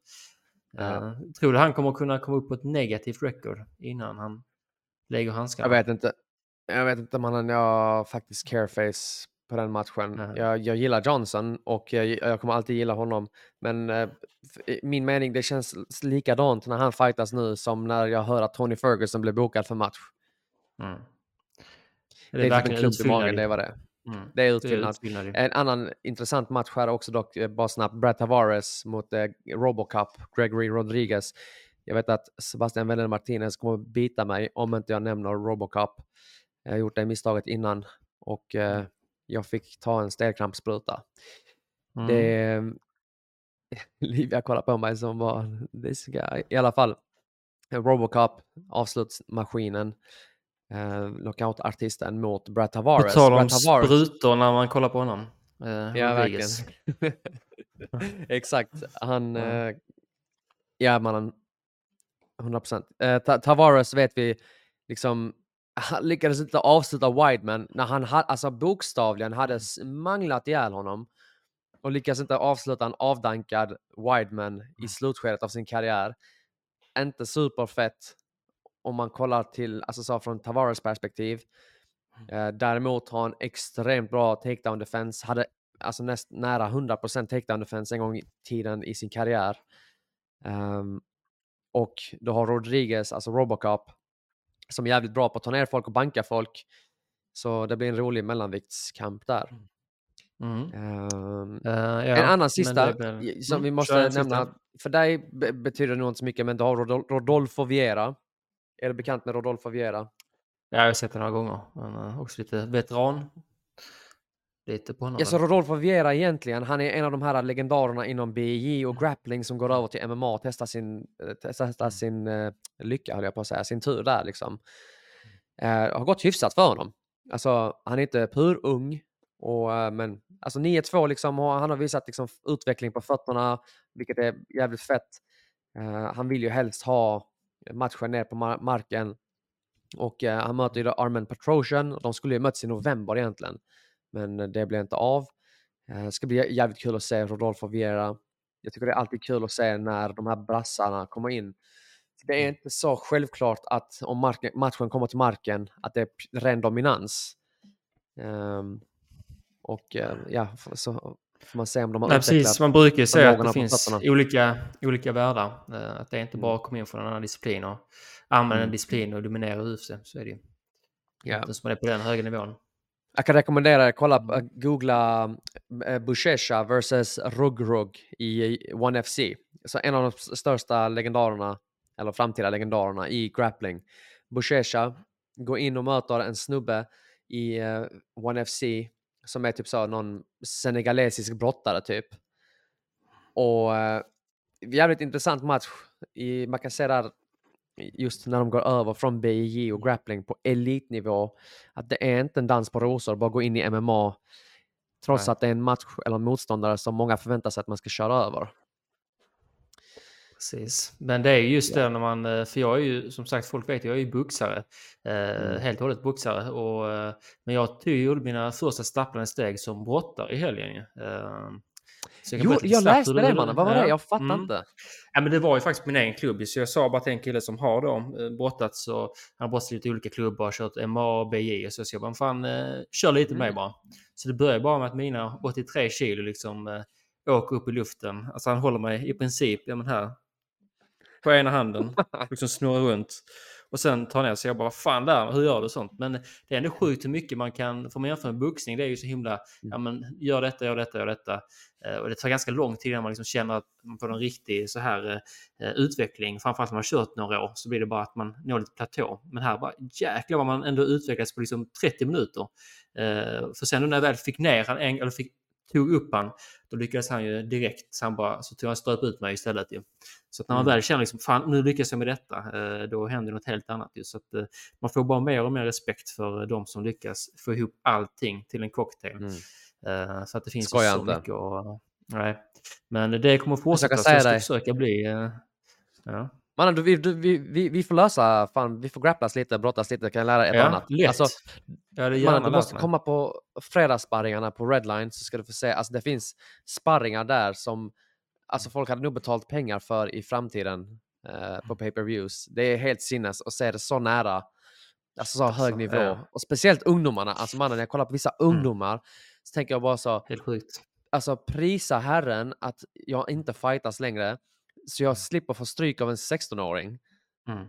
Ja. Uh, tror du han kommer kunna komma upp på ett negativt record innan han lägger handskarna? Jag vet inte. Jag vet inte om han har faktiskt careface på den matchen. Nej. Jag, jag gillar Johnson och jag, jag kommer alltid gilla honom. Men eh, min mening, det känns likadant när han fightas nu som när jag hör att Tony Ferguson blev bokad för match. Mm. Det är, typ en klump i magen, det var det. Mm. Det är Det utfyllnad. En annan intressant match här också dock, eh, bara snabbt, Brett Tavares mot eh, Robocop, Gregory Rodriguez. Jag vet att Sebastian Welle Martinez kommer bita mig om inte jag nämner Robocop. Jag har gjort det misstaget innan och eh, jag fick ta en stelkrampsspruta. Mm. Det... Livia kollar på mig som var this guy. I alla fall, Robocop, avslutsmaskinen, eh, knockout-artisten mot Brad På Tavares. tal om Tavares sprutor när man kollar på honom. Eh, Ja, verkligen. Exakt. Han... Ja. Eh, ja, mannen. 100 procent. Eh, Ta- Tavares vet vi liksom... Han lyckades inte avsluta Wideman när han ha, alltså bokstavligen hade s- manglat ihjäl honom och lyckades inte avsluta en avdankad Wideman i slutskedet av sin karriär. Inte superfett om man kollar till, alltså så från Tavares perspektiv. Eh, däremot har han extremt bra takedown defense. Hade alltså näst, nära 100% takedown defense en gång i tiden i sin karriär. Ehm, och då har Rodriguez, alltså Robocop, som är jävligt bra på att ta ner folk och banka folk. Så det blir en rolig mellanviktskamp där. Mm. Ehm, Eh, ja, en annan sista blir- som Mm, vi måste en sista. nämna. För dig be- betyder det nog inte så mycket, men du har Rodol- Rodolfo Viera. Är du bekant med Rodolfo Viera? Ja, jag har sett det några gånger. Men eh, också lite veteran. Lite på honom. Ja, så. Rodolfo Viera egentligen, han är en av de här legendarerna inom BJJ och grappling som går över till MMA och testar sin, eh, testar, testar sin eh, lycka, höll jag på att säga, sin tur där liksom. Eh, har gått hyfsat för honom. Alltså, han är inte purung, och, eh, men alltså 9-2 liksom, och han har visat liksom, utveckling på fötterna, vilket är jävligt fett. Han vill ju helst ha matchen ner på mar- marken. Och han möter ju då Armen Petrosian, de skulle ju mötts i november egentligen. Men eh, det blev inte av. Eh, Det ska bli jävligt kul att se Rodolfo Vieira. Jag tycker det är alltid kul att se när de här brassarna kommer in. Det är inte så självklart att om marken, matchen kommer till marken att det är ren dominans. Ehm, och eh, ja, så får man se om de har Nej, precis. Man brukar ju säga att det finns olika, olika världar. Eh, Att det är inte Mm. bara att komma in från en annan disciplin och använda Mm. en disciplin och dominera UFC. Så är det ju. Ja. Inte som man är på den höga nivån. Jag kan rekommendera er kolla, eh, googla eh, Bushesha Buchecha versus Rugrug i One FC. Så en av de största legendarerna, eller framtida legendarerna i grappling. Bushesha går in och möter en snubbe i eh, One FC som är typ så någon senegalesisk brottare typ. Och eh, jävligt intressant match. I, man kan se där just när de går över från BJJ och grappling på elitnivå att det är inte en dans på rosor, bara gå in i MMA trots Nej. att det är en match eller en motståndare som många förväntar sig att man ska köra över. Precis. Men det är ju just Ja. det när man, eh, för jag är ju som sagt, folk vet jag är ju boxare. Eh, Mm. Helt och hållet boxare. Och, eh, men jag tog mina första stapplande steg som brottare i helgen. Så kan Jo, jag läste det mannen, vad var det? Ja. Jag fattar Mm. inte. Ja, men det var ju faktiskt min egen klubb. Så jag sa bara till en kille som har då eh, brottats och han har brottats i lite olika klubbar, kört MMA och BJ. Så jag bara, fan, eh, kör lite med mig Mm. bara. Så det började bara med att mina 83 kilo liksom eh, åker upp i luften. Alltså han håller mig i princip, ja men här. På ena handen, liksom snurrar runt. Och sen tar ner sig. Jag bara, fan där, hur gör du sånt? Men det är ändå sjukt hur mycket man kan, får man jämföra med boxning, det är ju så himla, ja men gör detta, gör detta, gör detta. Eh, Och det tar ganska lång tid innan man liksom känner att man får en riktig så här eh, utveckling. Framförallt när man har kört några år så blir det bara att man når lite platå. Men här bara jäklar vad man ändå utvecklas på liksom 30 minuter. Eh, För sen när jag väl fick ner han, eller fick, tog upp han, då lyckades han ju direkt, så han bara, så tog han ströp ut mig istället ju. Så att när man Mm. väl känner liksom, fan nu lyckas jag med detta, eh, då händer något helt annat ju. Så att eh, man får bara mer och mer respekt för de som lyckas få ihop allting till en cocktail. Mm. Eh, Så att det finns ju Skoja så inte. mycket och, Nej. Men det kommer att fortsätta. Säga jag ska dig. försöka bli... eh, Ja. Mannen, du, vi, vi, vi, vi får lösa, fan, vi får grapplas lite, brottas lite, kan jag lära ett ja, annat. lätt. Alltså, mannen, du måste mig. komma på fredagssparringarna på Redline så ska du få se, alltså det finns sparringar där som alltså folk hade nog betalt pengar för i framtiden eh, på pay-per-views. Det är helt sinnes att se det så nära, alltså så hög Alltså, nivå. ja. Och speciellt ungdomarna, alltså mannen, jag kollar på vissa ungdomar så tänker jag bara så, Helt sjukt. alltså prisa herren att jag inte fightas längre så jag slipper få stryk av en 16-åring. Mm.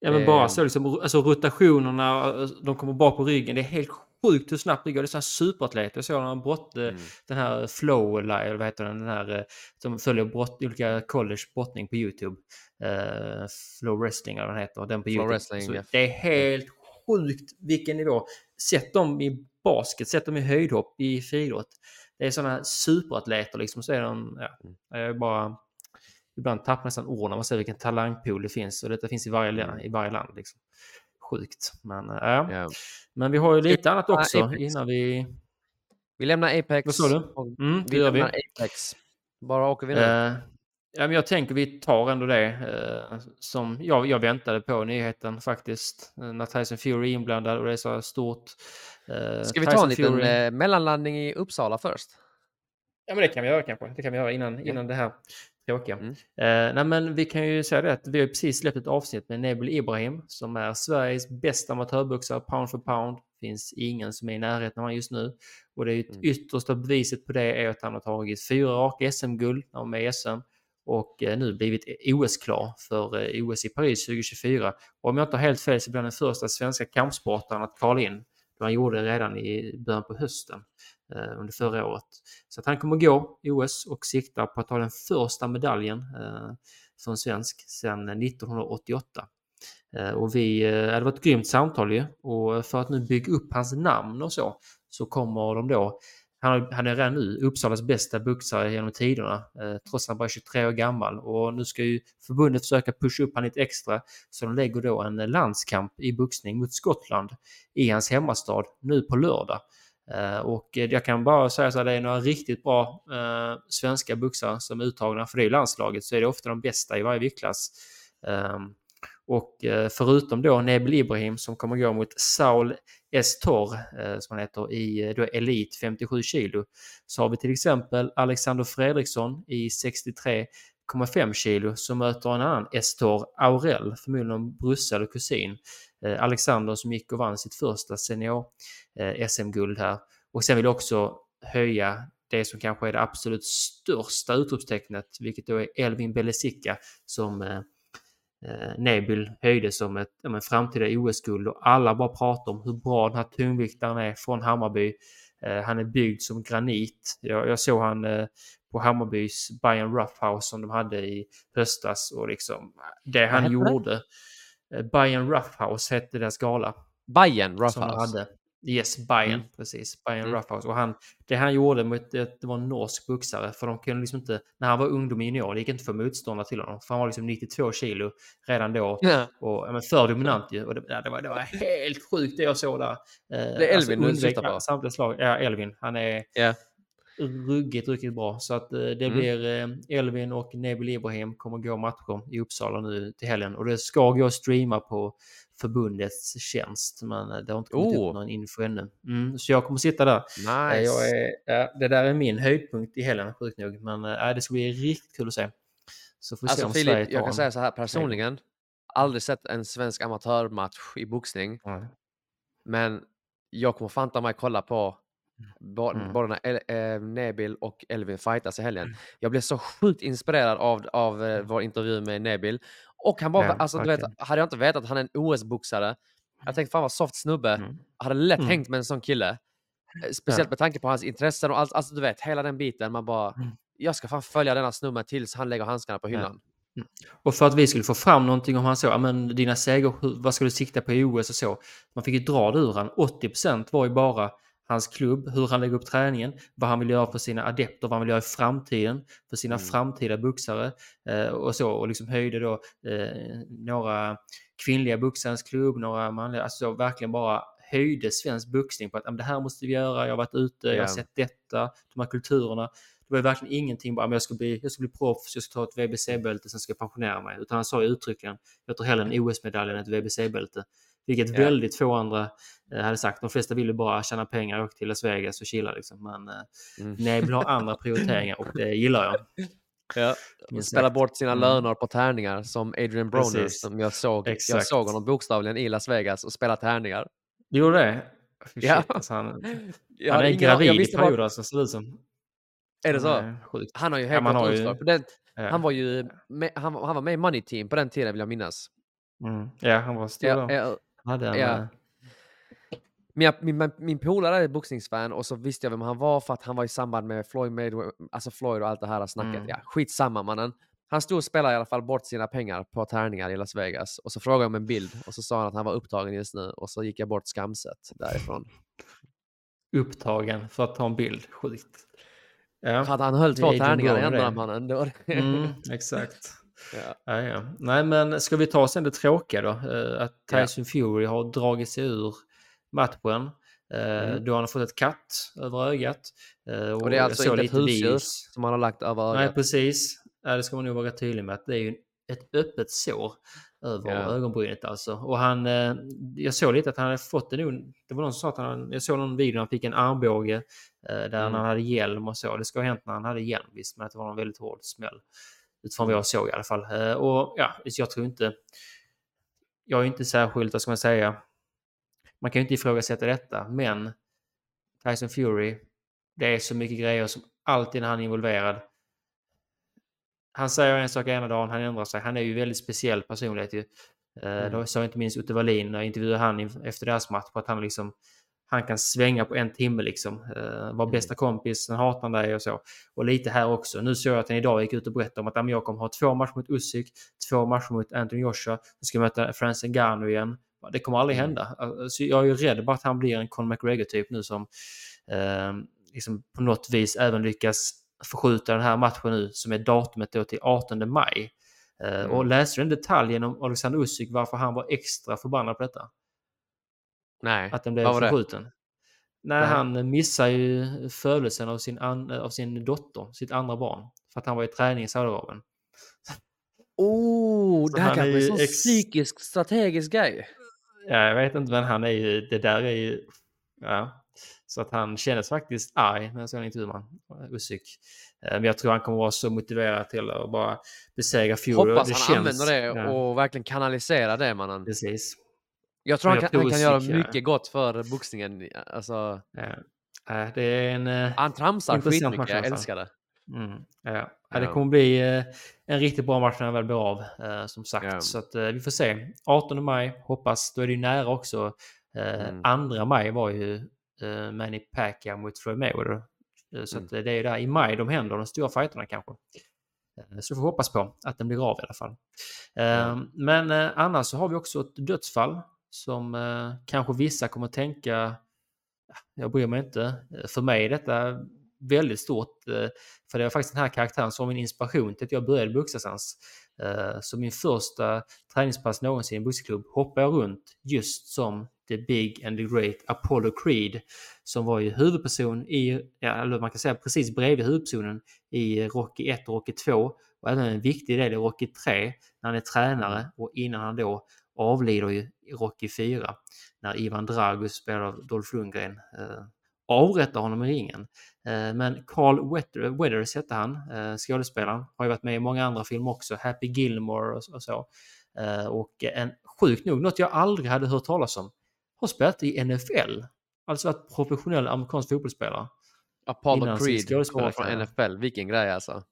Ja men bara så liksom, alltså rotationerna, de kommer bara på ryggen. Det är helt sjukt hur snabbt det går. Det är sådana superatleter. Jag såg någon brott, eh, Mm. den här Flow, eller vad heter den, den här eh, som följer brott, olika college brottning på YouTube. Eh, Flow Wrestling eller vad den heter. Den på Flow YouTube. Wrestling, Så ja. Det är helt sjukt vilken nivå. Sätt dem i basket, sätt dem i höjdhopp, i friidrott. Det är sådana superatleter liksom. Så är de, ja, Mm. jag bara... Ibland tappar nästan ord när man ser vilken talangpool det finns. Och detta finns i varje, Mm. i varje land. Liksom. Sjukt. Men, äh, ja. Ja. Men vi har ju lite annat också Apex. innan vi... Vi lämnar Apex. Vad sa du? Mm, Vi gör vi. lämnar Apex. Bara åker vi nu. Eh, ja, men jag tänker vi tar ändå det eh, som jag, jag väntade på nyheten faktiskt. Eh, när Tyson Fury är inblandad och det är så stort. Eh, Ska vi ta Tyson en liten Fury- eh, mellanlandning i Uppsala först? Ja, men det kan vi göra kanske. Det kan vi göra innan, innan det här tråkiga. Mm. Eh, nej, men vi kan ju säga det att vi har precis släppt ett avsnitt med Nebel Ibrahim som är Sveriges bästa amatörboxare pound for pound. Finns ingen som är i närheten av honom just nu. Och det är ju ett Mm. yttersta beviset på det är att han har tagit fyra raka SM-guld när han var med i SM och eh, nu blivit OS-klar för eh, OS i Paris 2024. Och om jag inte har helt fel så blir han den första svenska kampsportaren att kvala in. Han gjorde det redan i början på hösten eh, under förra året. Så att han kommer gå OS och siktar på att ta den första medaljen eh, för en svensk sedan 1988. Eh, och vi, eh, det var ett grymt samtal ju och för att nu bygga upp hans namn och så så kommer de då han, han är redan nu Uppsalas bästa boxare genom tiderna, eh, trots att han bara är 23 år gammal. Och nu ska ju förbundet försöka pusha upp han lite extra, så de lägger då en eh, landskamp i boxning mot Skottland i hans hemmastad nu på lördag. Eh, och eh, jag kan bara säga så att det är några riktigt bra eh, svenska boxare som är uttagna för det landslaget, så är det ofta de bästa i varje viktklass. Eh, och eh, förutom då Nebel Ibrahim som kommer gå mot Saul Estor, eh, som han heter, i eh, då Elit 57 kilo, så har vi till exempel Alexander Fredriksson i 63,5 kilo som möter en annan Estor Aurel, förmodligen en brorsa eller kusin. Eh, Alexander som gick och vann sitt första senior SM-guld här. Och sen vill jag också höja det som kanske är det absolut största utropstecknet, vilket då är Elvin Belesica som eh, eh, Nebil höjde som ett ja, framtida OS-guld och alla bara pratar om hur bra den här tungviktaren är från Hammarby. Eh, han är byggd som granit. Jag, jag såg han eh, på Hammarbys Bayern Roughhouse som de hade i höstas och liksom det han hette det? gjorde. Eh, Bayern Roughhouse hette deras gala Bayern de Roughhouse. hade. Yes, Bayern, Mm. precis. Bayern Mm. Roughhouse. Och han, det han gjorde mot det, det var en norsk boxare, för de kunde liksom inte, när han var ungdom i junior, det gick inte få motståndare till honom, för han var liksom 92 kilo redan då. Ja. Och ja, men för dominant ju. Och det, det, var, det var helt sjukt det jag såg där. Eh, Det är Elvin du undvek syftar på? Samtliga slag. Ja, Elvin. Han är Ja. ruggigt, ruggigt bra. Så att eh, det Mm. blir eh, Elvin och Nebil Ibrahim kommer gå matcher i Uppsala nu till helgen. Och det ska gå att streama på förbundets tjänst. Men eh, det har inte kommit Oh. upp någon info ännu. Mm, så jag kommer sitta där. Eh, Nice. Är, ja, det där är min höjdpunkt i helgen, sjukt nog. Men eh, det ska bli riktigt kul att se. Så får vi se Alltså om Sverige Filip, tar jag kan en- säga så här personligen. Aldrig sett en svensk amatörmatch i boxning. Ja. Men jag kommer fan ta mig kolla på bo- Mm. både när Nebil och Elvin fightas i helgen. Jag blev så sjukt inspirerad av, av eh, vår intervju med Nebil. Och han bara, alltså du vet, hade jag inte vetat att han är en OS-boxare. Jag tänkte fan vad soft snubbe. Mm. Hade lätt Mm. hängt med en sån kille. Eh, Speciellt med tanke på hans intressen och allt, alltså du vet, hela den biten. Man bara, Mm. jag ska fan följa denna snubben tills han lägger handskarna på hyllan. Och för att vi skulle få fram någonting om han så, men dina hur- vad ska du sikta på i OS och så. Man fick ju dra det ur han. 80% var ju bara hans klubb, hur han lägger upp träningen, vad han vill göra för sina adepter, vad han vill göra i framtiden för sina Mm. framtida boxare eh, och så. Och liksom höjde då eh, några kvinnliga boxarens klubb, några manliga, alltså verkligen bara höjde svensk boxning på att "Ja, men det här måste vi göra, jag har varit ute, jag Ja. har sett detta, de här kulturerna. Det var verkligen ingenting bara, men jag ska bli, jag ska bli proffs, jag ska ta ett VBC-bälte, sen ska jag pensionera mig. Utan han sa uttryckligen, jag tar hellre en OS-medalj än ett VBC-bälte. Vilket Ja. väldigt få andra eh, hade sagt. De flesta ville bara tjäna pengar och åka till Las Vegas och chilla liksom. Men eh, Mm. nej, vill ha andra prioriteringar och det gillar jag. Ja. Minst Spela sagt. bort sina Mm. löner på tärningar som Adrian Broner Precis. som jag såg. Jag Exakt. såg honom bokstavligen i Las Vegas och spela tärningar. Du gjorde det? Fy Ja. shit, alltså, han, Jag han är gravid jag i visste bara- perioder alltså, ser det ut som. Är det så? Sjukt. Han har ju Ja, helt gått har ju- den, Ja. Han var ju med, han, han var med i Money Team på den tiden vill jag minnas. Mm. ja, han var stor Ja, då. Han hade en, ja. Min, min, min, polare är boxningsfan och så visste jag vem han var för att han var i samband med Floyd, Mayweather, alltså Floyd och allt det här snacket. Mm. Ja, skitsamma mannen. Han stod och spelade i alla fall bort sina pengar på tärningar i Las Vegas och så frågade jag om en bild och så sa han att han var upptagen just nu och så gick jag bort skamset därifrån. Upptagen för att ta en bild. Sjukt. Ja. För att han höll två tärningar i händerna mannen. Det det. Mm, exakt. Ja. Ja, ja. Nej, men ska vi ta sen det tråkiga då? Eh, Att. Tyson Fury har dragit sig ur matchen. Eh, Mm. Då har han fått ett katt över ögat. Eh, Och det är alltså inte ett lite husdjur som han har lagt över Nej, ögat. precis. Ja, det ska man nog vara tydlig med. Att det är ju ett öppet sår över Ja. ögonbrynet alltså. Och han, jag såg lite att han hade fått det nog. Det var någon som sa att han, jag såg någon video när han fick en armbåge där Mm. han hade hjälm och så. Det ska ha hänt när han hade hjälm visst, men att det var en väldigt hård smäll. Utifrån vad jag såg i alla fall. Eh, och ja, jag tror inte... Jag är inte särskilt, vad ska man säga? Man kan ju inte ifrågasätta detta, men Tyson Fury, det är så mycket grejer som alltid när han är involverad. Han säger en sak ena dagen, han ändrar sig. Han är ju väldigt speciell personlighet ju. Eh, Mm. Då sa inte minst Otto Wallin när jag intervjuade han efter deras match på att han liksom han kan svänga på en timme liksom. Uh, var bästa kompis, sen hatar han dig och så. Och lite här också. Nu såg jag att han idag gick ut och berättade om att "Ja, men jag kommer ha två matcher mot Usyk, två matcher mot Anthony Joshua, sen ska jag möta Francis Ngannou igen. Det kommer aldrig Mm. hända. Alltså, jag är ju rädd bara att han blir en Conor McGregor-typ nu som eh, liksom på något vis även lyckas förskjuta den här matchen nu som är datumet då till 18 maj. Eh, Mm. Och läste du en detalj genom Alexander Usyk varför han var extra förbannad på detta? Nej, Att den blev förskjuten? Nej, Nej. han missar ju födelsen av sin, an, av sin dotter, sitt andra barn. För att han var i träning i Saudiarabien. Oh, Så det här kanske är en sån ex- psykisk strategisk grej. Ja, jag vet inte, men han är ju, det där är ju, ja. Så att han kändes faktiskt arg när jag såg en intervju med Usyk. Eh, Men jag tror han kommer vara så motiverad till att bara besegra Fury. Hoppas han känns- använder det ja, och verkligen kanaliserar det mannen. Precis. Jag tror han kan, han kan göra mycket gott för boxningen. Alltså, Ja. Eh, Det är en... eh, han tramsar skitmycket, match jag älskar det. Mm, ja. Ja, det kommer bli eh, en riktigt bra match när den väl blir av, eh, som sagt. Ja. Så att, vi får se. 18 maj, hoppas. Då är det ju nära också. Mm. 2 maj var ju Manny Pacquiao mot Floyd Mayweather. Så Mm. att, det är där i maj de händer, de stora fighterna kanske. Så vi får hoppas på att den blir av i alla fall. Ja. Men annars så har vi också ett dödsfall som eh, kanske vissa kommer att tänka ah, jag bryr mig inte. Eh, för mig är detta väldigt stort. eh, För det var faktiskt den här karaktären som var min inspiration till att jag började boxas. Eh, Så min första träningspass någonsin i en boxningsklubb hoppade jag runt just som The Big and the Great Apollo Creed. Som var ju huvudperson i, ja, eller man kan säga precis bredvid huvudpersonen i Rocky 1 och Rocky 2. Och även en viktig del i Rocky 3 när han är tränare och innan han då avlider ju i Rocky 4 när Ivan Drago spelar av Dolph Lundgren eh, avrättar honom i ringen. Eh, men Carl Weathers hette han, eh, skådespelaren. Har ju varit med i många andra filmer också, Happy Gilmore och, så. Och en sjukt nog, något jag aldrig hade hört talas om, har spelat i NFL. Alltså varit professionell amerikansk fotbollsspelare. Apollo Creed kommer från NFL, vilken grej alltså.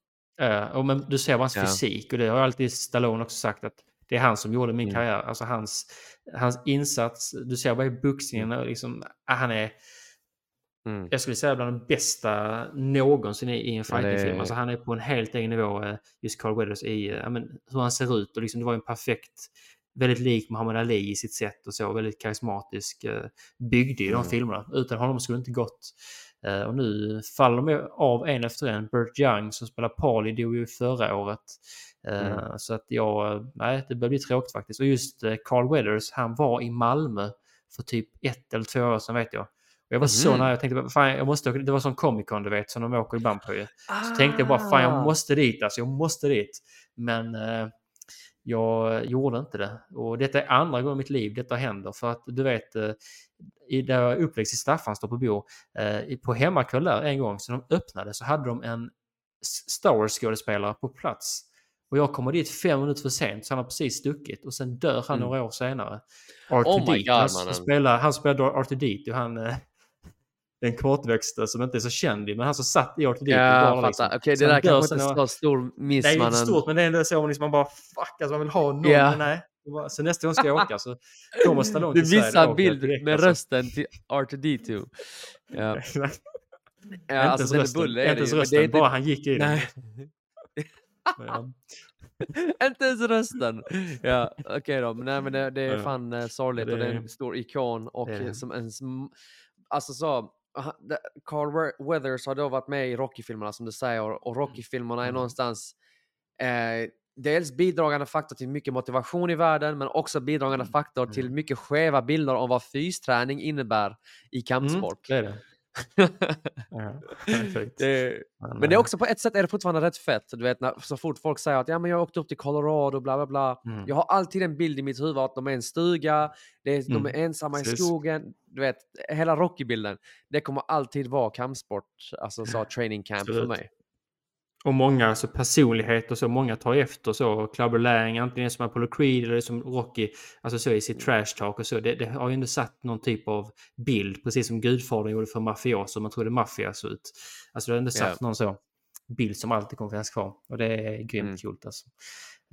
Och men du ser hans Ja. fysik och det har alltid Stallone också sagt att det är han som gjorde min Mm. karriär. Alltså hans, hans insats, du ser bara i boxningen, och liksom, ah, han är, Mm. jag skulle säga bland de bästa någonsin i, en Ja, det- fightingfilm. Alltså han är på en helt egen nivå, eh, just Carl Weathers, i eh, ja, men, hur han ser ut. Och liksom, det var en perfekt, väldigt lik Muhammad Ali i sitt sätt och så, väldigt karismatisk. eh, Byggde ju de Mm. filmerna. Utan honom skulle det inte gått. Och nu faller de av en efter en. Burt Young som spelar Paulie dog ju förra året. Eh, Mm. Så att jag, nej det börjar bli tråkigt faktiskt. Och just eh, Carl Weathers, han var i Malmö för typ ett eller två år sedan vet jag. Och jag var så Mhm. nära, jag tänkte fan jag måste åka, det var som Comic Con du vet som de åker ibland på ju. Så tänkte jag bara fan jag Ah. måste dit alltså, jag måste dit. Men eh, jag gjorde inte det. Och detta är andra gången i mitt liv detta händer. För att du vet, eh, i, där jag uppväxt i Staffanstorp och bor, eh, på hemmakväll där en gång, så de öppnade så hade de en Star Wars-skådespelare på plats. Och jag kommer dit fem minuter för sent, så han har precis stuckit. Och sen dör han Mm. några år senare. Oh my God, han, han spelar, han spelar R2D2, han... eh, Den kortväxte som inte är så känd men han som satt i R2D2. Ja, bara liksom. Okej, Så det där kanske inte är så stor miss, det är ju inte stort men det är ändå så liksom man bara fuck alltså man vill ha någon men nej. Så nästa gång ska jag åka så kommer Stallone Du till Sverige. visar då en bild direkt, med alltså. rösten till R2D2. Ja, ja Inte alltså ens är rösten, inte är det ens ju, men rösten, det inte... bara han gick i den. Nej, Ja. inte ens rösten. Ja, okej då. Men, nej, men det, det är fan uh, sorgligt Det och det är en stor ikon och det eh, som en... Alltså så... Carl We- Weathers har då varit med i Rocky-filmerna som du säger och Rocky-filmerna är Mm. någonstans eh, dels bidragande faktor till mycket motivation i världen men också bidragande faktor till Mm. mycket skeva bilder om vad fysträning innebär i Mm, kampsport. är det. Ja, det, Men, men det är också på ett sätt är det fortfarande rätt fett. Du vet, när, så fort folk säger att ja, men jag åkte upp till Colorado, bla bla bla. Mm. Jag har alltid en bild i mitt huvud att de är i en stuga, det är, de Mm, är ensamma i precis. skogen. Du vet, hela Rocky-bilden. Det kommer alltid vara kampsport, alltså så training camp för mig. Och många alltså, personligheter så, många tar efter så. Clubber Lang, antingen som Apollo Creed eller som Rocky, alltså så i sitt trash talk och så. Det, det har ju ändå satt någon typ av bild, precis som Gudfadern gjorde för mafioso, man trodde maffia såg ut. Alltså det har ändå satt Ja. någon så bild som alltid kommer finnas kvar. Och det är grymt Mm. coolt alltså.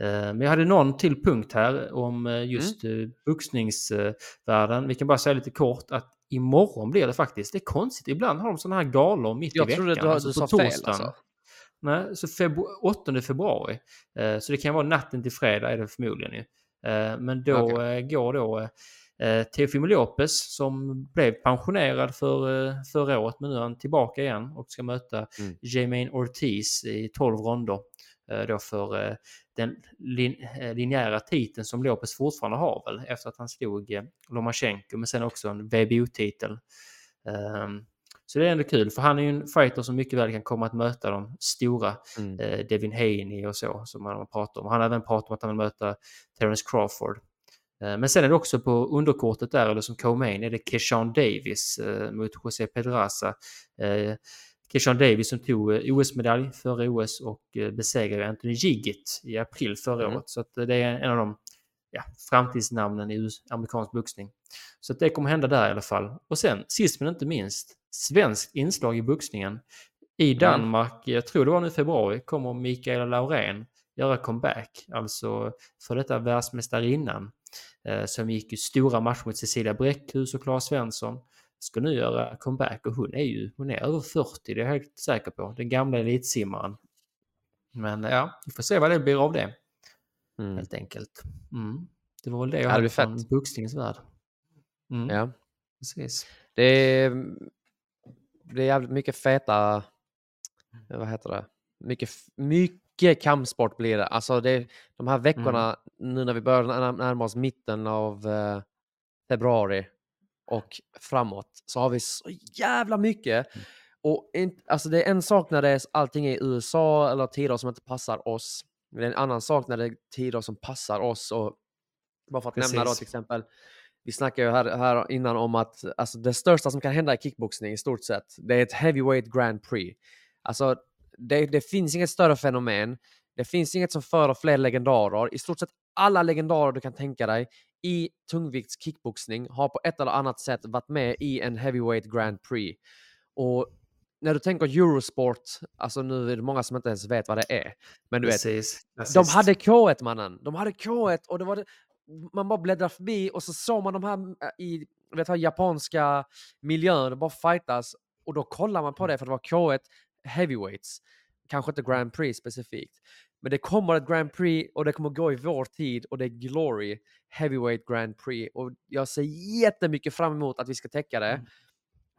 Eh, Men jag hade någon till punkt här om eh, just Mm. boxningsvärlden. Vi kan bara säga lite kort att imorgon blir det faktiskt. Det är konstigt. Ibland har de sådana här galor mitt Jag i trodde veckan. du, alltså du sa fel alltså. Nej, så febru 8 februari. Eh, så det kan vara natten till fredag är det förmodligen ju. Eh, men då Okej. eh, går då Teofimo Lopez som blev pensionerad för, förra året men nu är han tillbaka igen och ska möta Mm. Jermaine Ortiz i 12 ronder. Då för den lin linjära titeln som Lopez fortfarande har väl efter att han slog Lomachenko men sen också en WBO-titel. Ehm, så det är ändå kul för han är ju en fighter som mycket väl kan komma att möta de stora Mm. eh, Devin Haney och så som man har pratat om. Han har även pratat om att han vill möta Terence Crawford. Eh, men sen är det också på underkortet där, eller som co-main, är det Keshawn Davis eh, mot José Pedraza. Eh, Keshawn Davis som tog eh, OS-medalj förra OS och eh, besegrade Anthony Giggit i april förra Mm. året. Så det är en av de ja, framtidsnamnen i amerikansk boxning. Så det kommer hända där i alla fall. Och sen, sist men inte minst, svenskt inslag i boxningen. I Danmark, jag tror det var nu i februari, kommer Mikaela Laurén göra comeback. Alltså för detta världsmästarinnan eh, som gick ju stora matcher mot Cecilia Bräckhus och Claes Svensson. Ska nu göra comeback och hon är ju hon är över 40, det är jag helt säker på. Den gamla elitsimmaren. Men ja, vi får se vad det blir av det Mm. helt enkelt. Mm. Det var väl det jag hade från boxningens värld. Mm. Ja. Precis. Det är, det är jävligt mycket feta, vad heter det, mycket, mycket kampsport blir det. Alltså det, de här veckorna nu när vi börjar när- närma oss mitten av eh, februari och framåt så har vi så jävla mycket. Och in, alltså det är en sak när det är, allting är i USA eller tider som inte passar oss. Men det är en annan sak när det är tider som passar oss. Och bara för att nämna då Precis. till exempel vi snackade ju här, här innan om att alltså, det största som kan hända i kickboxning i stort sett, det är ett heavyweight grand prix. Alltså, det, det finns inget större fenomen. Det finns inget som föder fler legendarer. I stort sett alla legendarer du kan tänka dig i tungvikts kickboxning har på ett eller annat sätt varit med i en heavyweight grand prix. Och när du tänker Eurosport, alltså nu är det många som inte ens vet vad det är. Men du vet, Precis. de hade K1 mannen. De hade K1 och det var det, man bara bläddrar förbi och så såg man de här äh, i vet, här japanska miljön, de bara fightas och då kollar man på det för det var K1 heavyweights. Kanske inte Grand Prix specifikt. Men det kommer ett Grand Prix och det kommer gå i vår tid och det är Glory Heavyweight Grand Prix och jag ser jättemycket fram emot att vi ska täcka det.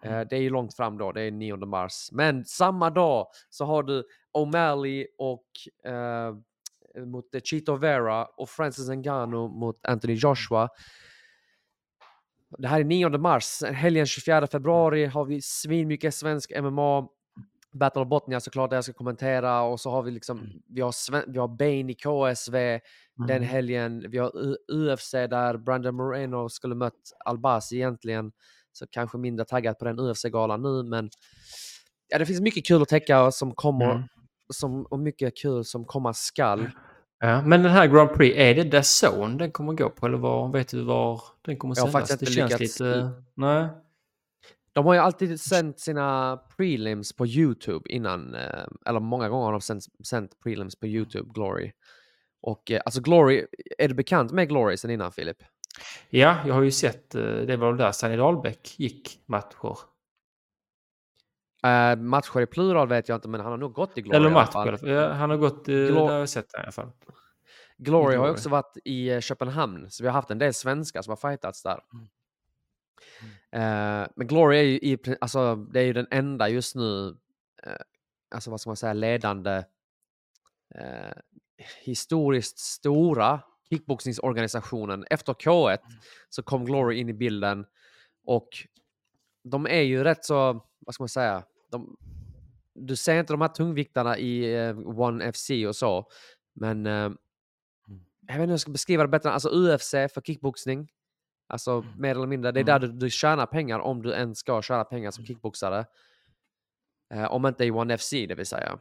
Eh, Det är ju långt fram då, det är 9 mars. Men samma dag så har du O'Malley och eh, mot eh, Chito Vera och Francis Ngannou mot Anthony Joshua. Det här är 9 mars. Helgen 24 februari har vi svinmycket svensk MMA. Battle of Botnia såklart, där jag ska kommentera. Och så har vi liksom, vi har, Sven- vi har Bane i KSV den Mm. helgen. Vi har UFC där Brandon Moreno skulle mött Albasi egentligen. Så kanske mindre taggad på den UFC-galan nu, men ja, det finns mycket kul att täcka som kommer Mm. Som, och mycket kul som komma skall. Ja, men den här Grand Prix, är det där Zone den kommer gå på? Eller var, vet du var den kommer Jag har sändas? faktiskt det inte känns lyckats lite... Nej. De har ju alltid sänt sina prelims på YouTube innan, eh, eller många gånger har de sänt, sänt prelims på YouTube, Glory. Och eh, alltså Glory, är du bekant med Glory sen innan Filip? Ja, jag har ju sett, eh, det var väl där Sanny Dahlbäck gick matcher. Uh, matcher i plural vet jag inte, men han har nog gått i Glory Eller i match i alla fall. Ja, han har gått, Glor- där har jag sett det i alla fall. Glory har ju också varit i eh, Köpenhamn, så vi har haft en del svenskar som har fightats där. Eh, men Glory är ju i, alltså, det är ju den enda just nu, alltså vad ska man säga, ledande historiskt stora kickboxningsorganisationen. Efter K1 så kom Glory in i bilden och de är ju rätt så, vad ska man säga, de, du ser inte de här tungviktarna i eh, One FC och så, men eh, jag vet inte hur jag ska beskriva det bättre. Alltså UFC för kickboxning. Alltså mer eller mindre. Det är där du, du tjänar pengar om du ens ska tjäna pengar som kickboxare. Eh, om inte i One FC det vill säga.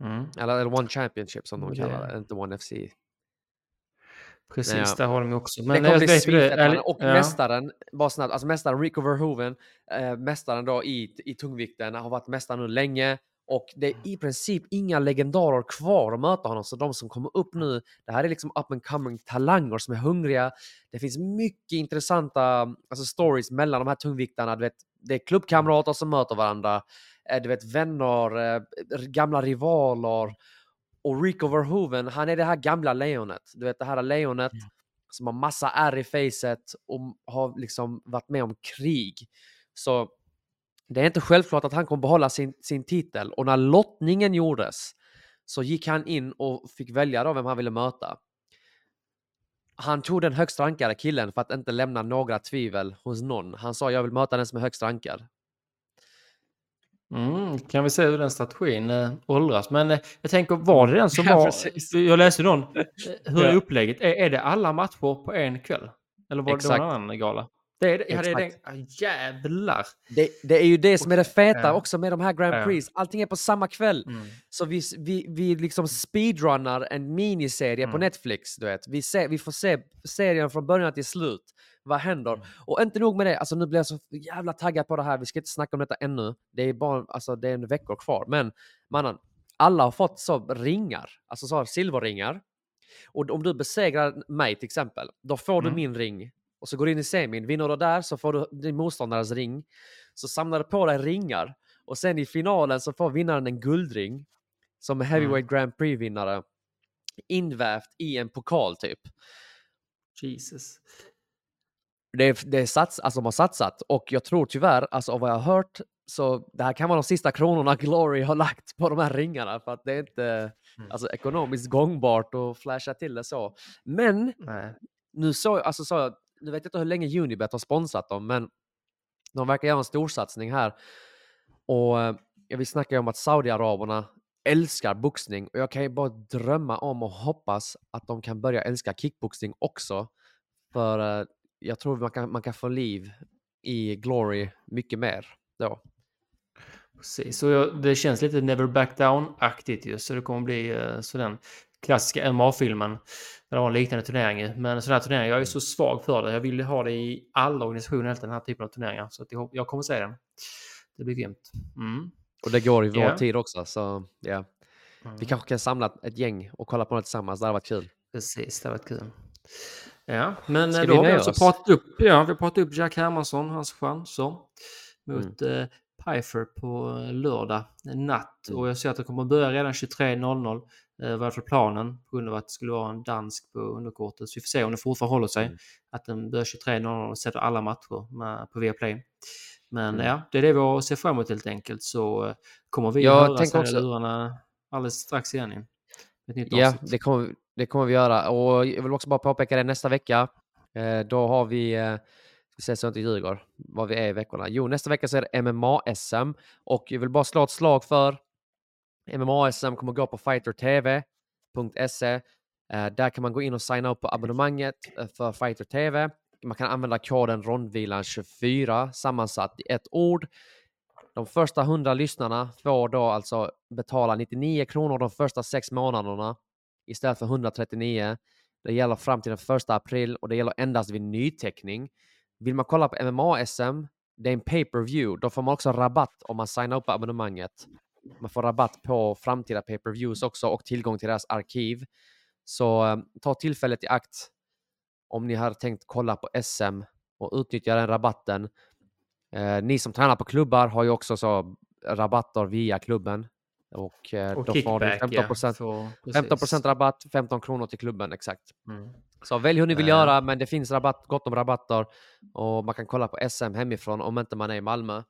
Mm. Eller, eller One Championship som de kallar det. Inte One FC. Precis, Ja. där har de också. det Men kommer bli det. svinfett. Eller- man. Och ja. mästaren, bara snabbt, alltså mästaren Rico Verhoeven, eh, mästaren då i, i tungvikten, har varit mästare nu länge. Och det är i princip inga legendarer kvar att möta honom. Så de som kommer upp nu, det här är liksom up and coming talanger som är hungriga. Det finns mycket intressanta alltså stories mellan de här tungviktarna. Du vet, det är klubbkamrater som möter varandra. Eh, Du vet vänner, eh, gamla rivaler. Och Rico Verhoeven, han är det här gamla lejonet. Du vet det här lejonet som har massa ärr i facet och har liksom varit med om krig. Så det är inte självklart att han kommer behålla sin, sin titel. Och när lottningen gjordes så gick han in och fick välja då vem han ville möta. Han tog den högst rankade killen för att inte lämna några tvivel hos någon. Han sa jag vill möta den som är högst rankad. Mm, kan vi se hur den strategin eh, åldras. Men eh, jag tänker, var det den som Ja, var... precis. Jag läste någon. eh, Hur är Ja. upplägget? Är, är det alla matcher på en kväll? Eller var det Exakt. någon annan gala? Det är det. Ja, det är den. Ah, jävlar! Det, det är ju det som är det feta Ja. också med de här Grand Ja. Prix. Allting är på samma kväll. Mm. Så vi, vi, vi liksom speedrunnar en miniserie på Mm. Netflix. Du vet. Vi, ser, vi får se serien från början till slut. Vad händer? Mm. Och inte nog med det, alltså nu blir jag så jävla taggad på det här. Vi ska inte snacka om detta ännu. Det är bara alltså, det är en veckor kvar. Men mannen, alla har fått så ringar, alltså så silverringar. Och om du besegrar mig till exempel, då får du Mm. min ring. Och så går du in i semin. Vinner du där så får du din motståndares ring. Så samlar du på dig ringar. Och sen i finalen så får vinnaren en guldring. Som är Heavyweight Grand Prix-vinnare. Invävt i en pokal typ. Jesus. Det är, det är sats, alltså de har satsat och jag tror tyvärr, alltså av vad jag har hört, så det här kan vara de sista kronorna Glory har lagt på de här ringarna för att det är inte alltså, ekonomiskt gångbart att flasha till det så. Men Nej. nu så, alltså så, nu vet jag inte hur länge Unibet har sponsrat dem, men de verkar göra en storsatsning här. Och eh, vi snackar ju om att Saudiaraberna älskar boxning och jag kan ju bara drömma om och hoppas att de kan börja älska kickboxning också. För eh, jag tror man kan, man kan få liv i Glory mycket mer då. Precis, så jag, det känns lite Never Back Down-aktigt ju. Så det kommer bli uh, så den klassiska MMA-filmen. Det var en liknande turnering. Men sådana här turneringar, jag är så svag för det. Jag vill ha det i alla organisationer, den här typen av turneringar. Så att jag, kommer se den. Det blir grymt. Mm. Och det går i vår Ja. tid också, så ja. Mm. Vi kanske kan samla ett gäng och kolla på det tillsammans, det hade varit kul. Precis, det har varit kul. Ja, men Ska eh, vi då har vi alltså oss? pratat upp, ja, vi pratat upp Jack Hermansson, hans chanser mot Mm. eh, Pfeiffer på eh, lördag natt. Mm. Och jag ser att det kommer att börja redan 23.00 eh, var för planen på grund av att det skulle vara en dansk på underkortet. Så vi får se om det fortfarande håller sig. Mm. Att den börjar 23.00 och sätter alla matcher med, på Viaplay. Men Mm. ja, det är det vi har att se fram emot helt enkelt. Så eh, kommer vi Jag att höra lurarna alldeles strax igen. Ja, avsnitt. det kommer, det kommer vi göra. Och jag vill också bara påpeka det nästa vecka. Eh, då har vi, eh, vi se så jag inte ljuger, vad vi är i veckorna. Jo, nästa vecka så är det MMA-SM. Och jag vill bara slå ett slag för MMA-SM kommer gå på fightertv.se. Eh, där kan man gå in och signa upp på abonnemanget för Fighter TV. Man kan använda koden rondvilan24 sammansatt i ett ord. De första 100 lyssnarna får då alltså betala 99 kronor de första sex månaderna istället för 139. Det gäller fram till den första april och det gäller endast vid nyteckning. Vill man kolla på MMA-SM, det är en pay-per-view, då får man också rabatt om man signar upp abonnemanget. Man får rabatt på framtida pay-per-views också och tillgång till deras arkiv. Så ehm, ta tillfället i akt om ni har tänkt kolla på SM och utnyttja den rabatten. Eh, ni som tränar på klubbar har ju också så rabatter via klubben. Och, eh, Och då får ni kickback, 15 ja. procent Får- 15 precis. rabatt, 15 kronor till klubben, exakt. Mm. Så välj hur ni vill göra, men det finns rabatt, gott om rabatter och man kan kolla på SM hemifrån om inte man är i Malmö.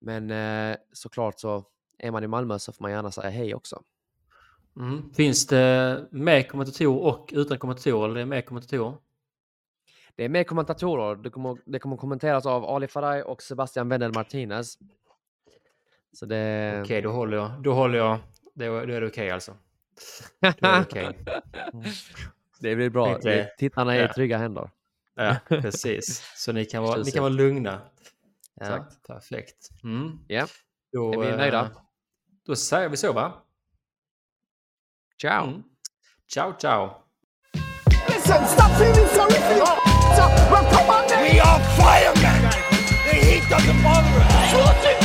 Men eh, såklart så är man i Malmö så får man gärna säga hej också. Mm. Finns det med kommentatorer och utan kommentatorer? Eller är det med kommentatorer? Det är mer kommentatorer. Det kommer, det kommer kommenteras av Ali Faraj och Sebastian Wendel Martinez. Så det... Okej, då håller jag. Då håller jag. Då, då är det okej alltså. Då är det okej. det blir bra. Det- Tittarna är i ja. trygga händer. Ja, precis. Så ni kan vara, ni kan vara lugna. Ja, Exakt. perfekt. Mm. Ja, Då, Är vi eh, nöjda? Då säger vi så va? ciao! Mm. Ciao, ciao. Listen, stop feeling sorry for your Well, come on then. We are firemen! The heat doesn't bother us.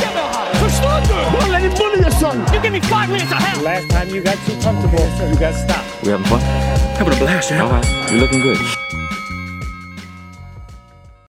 Slå inte med han! Förstår du? Bollen i bullen son! You give me five minutes of hell! Last time you got too comfortable, so you got stopped. We having fun? Having a blast, yeah. All right. You're looking good.